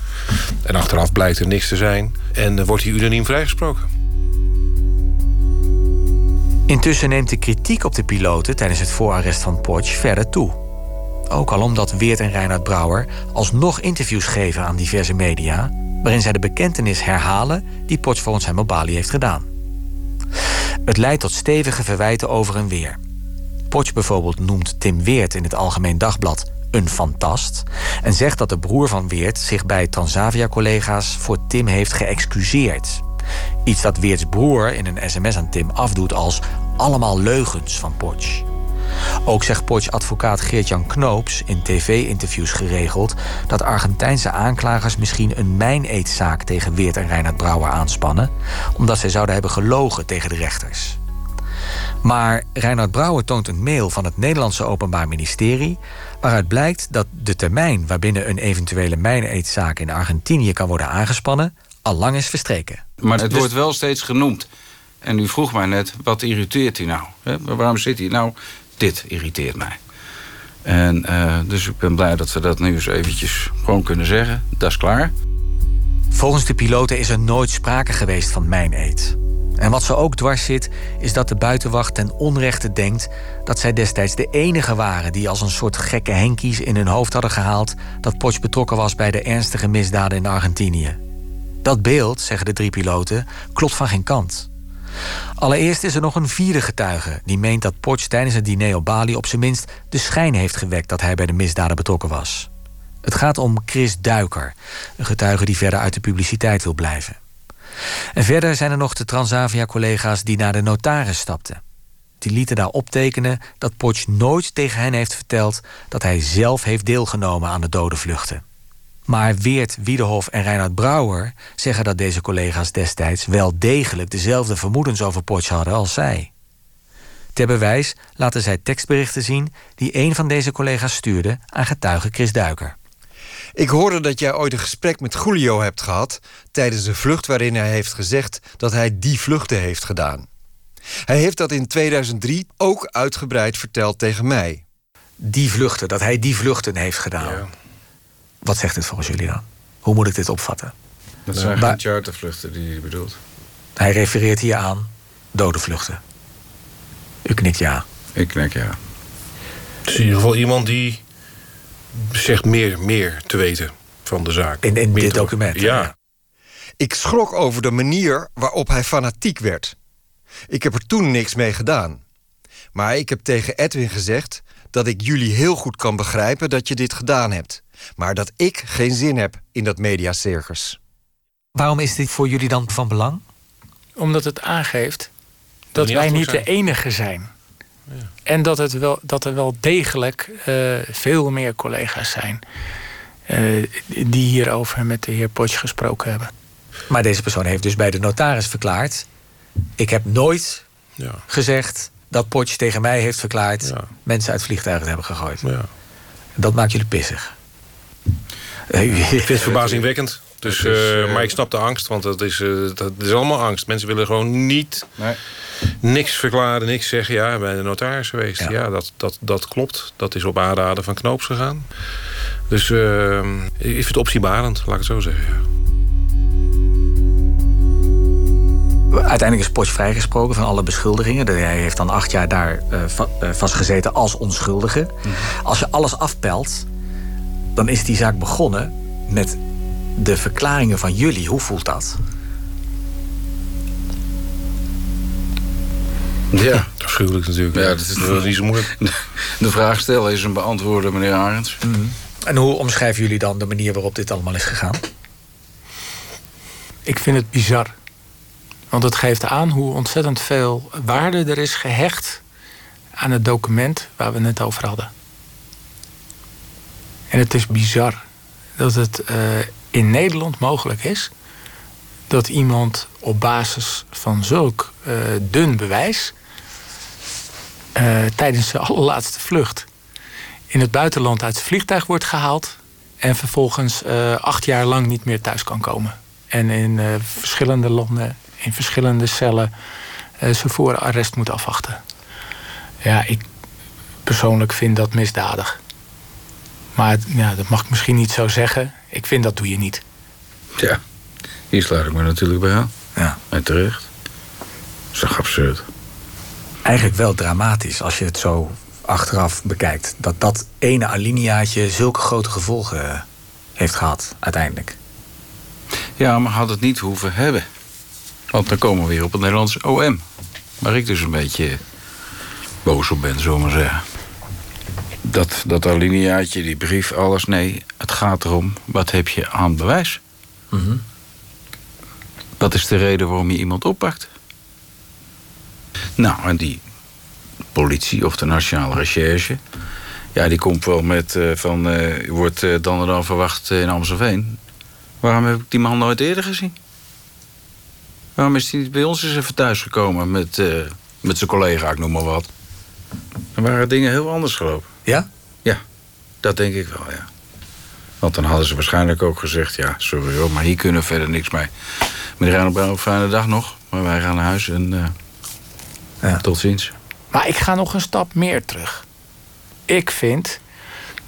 en achteraf blijkt er niks te zijn. En dan wordt hij unaniem vrijgesproken. Intussen neemt de kritiek op de piloten tijdens het voorarrest van Potsch verder toe. Ook al omdat Weert en Reinhard Brouwer alsnog interviews geven aan diverse media waarin zij de bekentenis herhalen die Potts volgens hem op Bali heeft gedaan. Het leidt tot stevige verwijten over en weer. Potts bijvoorbeeld noemt Tim Weert in het Algemeen Dagblad een fantast en zegt dat de broer van Weert zich bij Transavia-collega's voor Tim heeft geëxcuseerd. Iets dat Weerts broer in een sms aan Tim afdoet als allemaal leugens van Potsch. Ook zegt Potsch advocaat Geert-Jan Knoops in tv-interviews geregeld dat Argentijnse aanklagers misschien een mijneetzaak tegen Weert en Reinhard Brouwer aanspannen, omdat zij zouden hebben gelogen tegen de rechters. Maar Reinhard Brouwer toont een mail van het Nederlandse Openbaar Ministerie. waaruit blijkt dat de termijn waarbinnen een eventuele mijneetzaak in Argentinië kan worden aangespannen. al lang is verstreken. Maar het wordt wel steeds genoemd. En u vroeg mij net, wat irriteert u nou? Waarom zit hij nou dit irriteert mij. En uh, dus ik ben blij dat we dat nu eens eventjes gewoon kunnen zeggen. Dat is klaar. Volgens de piloten is er nooit sprake geweest van mijn eet. En wat ze ook dwars zit, is dat de buitenwacht ten onrechte denkt dat zij destijds de enige waren die als een soort gekke henkies in hun hoofd hadden gehaald dat Potsch betrokken was bij de ernstige misdaden in Argentinië. Dat beeld, zeggen de drie piloten, klopt van geen kant. Allereerst is er nog een vierde getuige die meent dat Potsch tijdens het diner op Bali op zijn minst de schijn heeft gewekt dat hij bij de misdaden betrokken was. Het gaat om Chris Duiker, een getuige die verder uit de publiciteit wil blijven. En verder zijn er nog de Transavia-collega's die naar de notaris stapten. Die lieten daar optekenen dat Potsch nooit tegen hen heeft verteld dat hij zelf heeft deelgenomen aan de dodenvluchten. Maar Weert Wiedehof en Reinhard Brouwer zeggen dat deze collega's destijds wel degelijk dezelfde vermoedens over Potsch hadden als zij. Ter bewijs laten zij tekstberichten zien die een van deze collega's stuurde aan getuige Chris Duiker. Ik hoorde dat jij ooit een gesprek met Julio hebt gehad tijdens een vlucht waarin hij heeft gezegd dat hij die vluchten heeft gedaan. Hij heeft dat in 2003 ook uitgebreid verteld tegen mij. Die vluchten, dat hij die vluchten heeft gedaan. Wat zegt dit volgens jullie dan? Hoe moet ik dit opvatten? Dat zijn geen chartervluchten die je bedoelt. Hij refereert hier aan dode vluchten. U knikt ja. Ik knik ja. Het is in ieder geval iemand die zegt meer, meer te weten van de zaak. In, in dit document. Ja. Ik schrok over de manier waarop hij fanatiek werd. Ik heb er toen niks mee gedaan. Maar ik heb tegen Edwin gezegd dat ik jullie heel goed kan begrijpen dat je dit gedaan hebt. Maar dat ik geen zin heb in dat mediacircus. Waarom is dit voor jullie dan van belang? Omdat het aangeeft dat niet wij niet de enige zijn. En dat, het wel, dat er wel degelijk eh, veel meer collega's zijn... eh, die hierover met de heer Potsch gesproken hebben. Maar deze persoon heeft dus bij de notaris verklaard... ik heb nooit Ja. gezegd dat Potsch tegen mij heeft verklaard... mensen uit vliegtuigen hebben gegooid. Ja. Dat maakt jullie pissig. Ik vind het verbazingwekkend. Dus, is, eh, eh, maar ik snap de angst, want dat is, eh, dat is allemaal angst. Mensen willen gewoon niet Nee. niks verklaren, niks zeggen. Ja, bij de notaris geweest. Ja, dat, dat, dat klopt. Dat is op aanraden van Knoops gegaan. Dus eh, ik vind het optiebarend, laat ik het zo zeggen. ja. Uiteindelijk is Potsch vrijgesproken van alle beschuldigingen. Hij heeft dan acht jaar daar va- vastgezeten als onschuldige. Als je alles afpelt, dan is die zaak begonnen met de verklaringen van jullie. Hoe voelt dat? Ja. *laughs* Afschuwelijk natuurlijk. Ja, dat is Dat is niet zo moeilijk. *laughs* De vraag stellen is een beantwoorden, meneer Arends. En hoe omschrijven jullie dan de manier waarop dit allemaal is gegaan? Ik vind het bizar. Want het geeft aan hoe ontzettend veel waarde er is gehecht aan het document waar we het over hadden. En het is bizar dat het eh, in Nederland mogelijk is dat iemand op basis van zulk eh, dun bewijs eh, tijdens zijn *laughs* allerlaatste vlucht in het buitenland uit zijn vliegtuig wordt gehaald en vervolgens acht jaar lang niet meer thuis kan komen. En in verschillende landen, in verschillende cellen, zijn voorarrest moet afwachten. Ja, ik persoonlijk vind dat misdadig. Maar het- ja, dat mag ik misschien niet zo zeggen. Ik vind dat doe je niet. Ja, hier sluit ik me natuurlijk bij aan. Ja. En terecht. Dat is toch absurd. Eigenlijk wel dramatisch als je het zo achteraf bekijkt. Dat dat ene alineaatje zulke grote gevolgen eh, heeft gehad uiteindelijk. Ja, maar had het niet hoeven hebben. Want dan komen we weer op het Nederlandse OM. Waar ik dus een beetje boos op ben, zullen we maar zeggen. Dat, dat alineaatje, die brief, alles. Nee, het gaat erom, wat heb je aan bewijs? Wat is de reden waarom je iemand oppakt? Nou, en die politie of de Nationale Recherche... ja, die komt wel met eh, van... eh, je wordt eh, dan en dan verwacht in Amstelveen. Waarom heb ik die man nooit eerder gezien? Waarom is hij niet bij ons eens even thuisgekomen met, met zijn collega, ik noem maar wat? Dan waren dingen heel anders gelopen. Ja? Ja, dat denk ik wel, ja. Want dan hadden ze waarschijnlijk ook gezegd... ja, sorry hoor, maar hier kunnen we verder niks mee. Meneer Reinebrouw, fijne dag nog. Maar wij gaan naar huis en eh, tot ziens. Maar ik ga nog een stap meer terug. Ik vind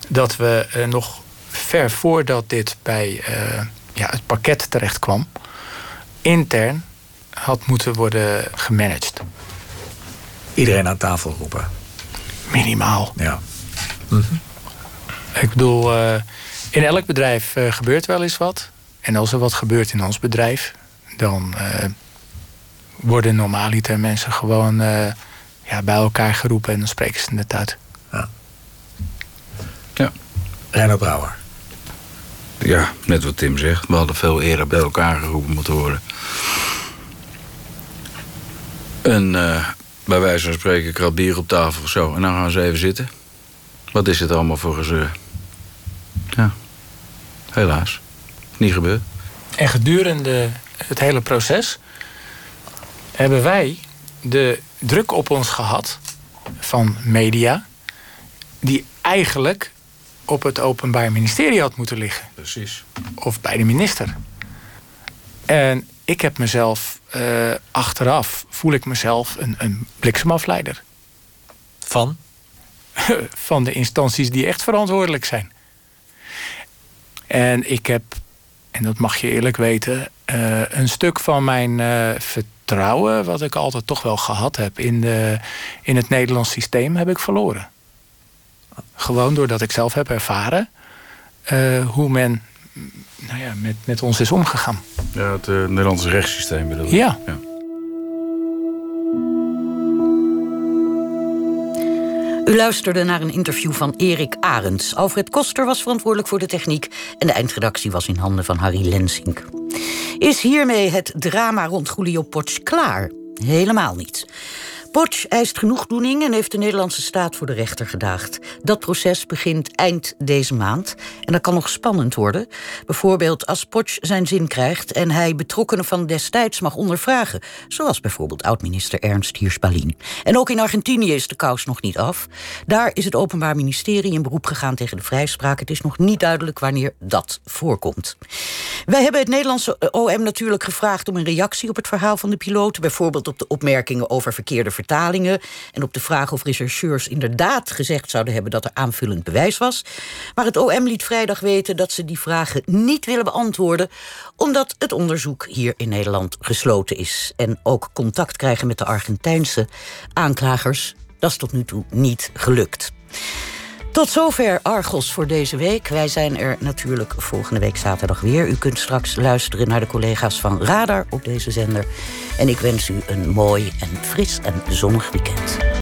dat we eh, nog ver voordat dit bij eh, ja, het pakket terecht kwam, intern had moeten worden gemanaged. Iedereen aan tafel roepen. Minimaal. Ja. Ik bedoel, eh, in elk bedrijf eh, gebeurt wel eens wat. En als er wat gebeurt in ons bedrijf, dan eh, worden normaaliter mensen gewoon eh, ja, bij elkaar geroepen en dan spreken ze het uit. Ja. Reino Brouwer. Ja, net wat Tim zegt. We hadden veel eerder bij elkaar geroepen moeten worden. En eh, bij wijze van spreken, krat bier op tafel of zo. En dan gaan ze even zitten. Wat is het allemaal voor gezeur? Ja, helaas. Niet gebeurd. En gedurende het hele proces hebben wij de druk op ons gehad van media, die eigenlijk op het Openbaar Ministerie had moeten liggen. Precies. Of bij de minister. En ik heb mezelf uh, achteraf, voel ik mezelf een, een bliksemafleider. Van? *laughs* Van de instanties die echt verantwoordelijk zijn. En ik heb, en dat mag je eerlijk weten, uh, een stuk van mijn uh, vertrouwen, wat ik altijd toch wel gehad heb in, de, in het Nederlands systeem, heb ik verloren. Gewoon doordat ik zelf heb ervaren uh, hoe men nou ja, met, met ons is omgegaan. Ja, het uh, Nederlandse rechtssysteem bedoel ik. Ja. ja. U luisterde naar een interview van Erik Arends. Alfred Koster was verantwoordelijk voor de techniek... en de eindredactie was in handen van Harry Lensink. Is hiermee het drama rond Julio Potsch klaar? Helemaal niet. Potsch eist genoegdoening en heeft de Nederlandse staat voor de rechter gedaagd. Dat proces begint eind deze maand en dat kan nog spannend worden. Bijvoorbeeld als Potsch zijn zin krijgt en hij betrokkenen van destijds mag ondervragen. Zoals bijvoorbeeld oud-minister Ernst Hirschbalin. En ook in Argentinië is de kous nog niet af. Daar is het Openbaar Ministerie in beroep gegaan tegen de vrijspraak. Het is nog niet duidelijk wanneer dat voorkomt. Wij hebben het Nederlandse OM natuurlijk gevraagd om een reactie op het verhaal van de piloot. Bijvoorbeeld op de opmerkingen over verkeerde vertalingen en op de vraag of rechercheurs inderdaad gezegd zouden hebben dat er aanvullend bewijs was. Maar het OM liet vrijdag weten dat ze die vragen niet willen beantwoorden, omdat het onderzoek hier in Nederland gesloten is. En ook contact krijgen met de Argentijnse aanklagers, dat is tot nu toe niet gelukt. Tot zover Argos voor deze week. Wij zijn er natuurlijk volgende week zaterdag weer. U kunt straks luisteren naar de collega's van Radar op deze zender. En ik wens u een mooi en fris en zonnig weekend.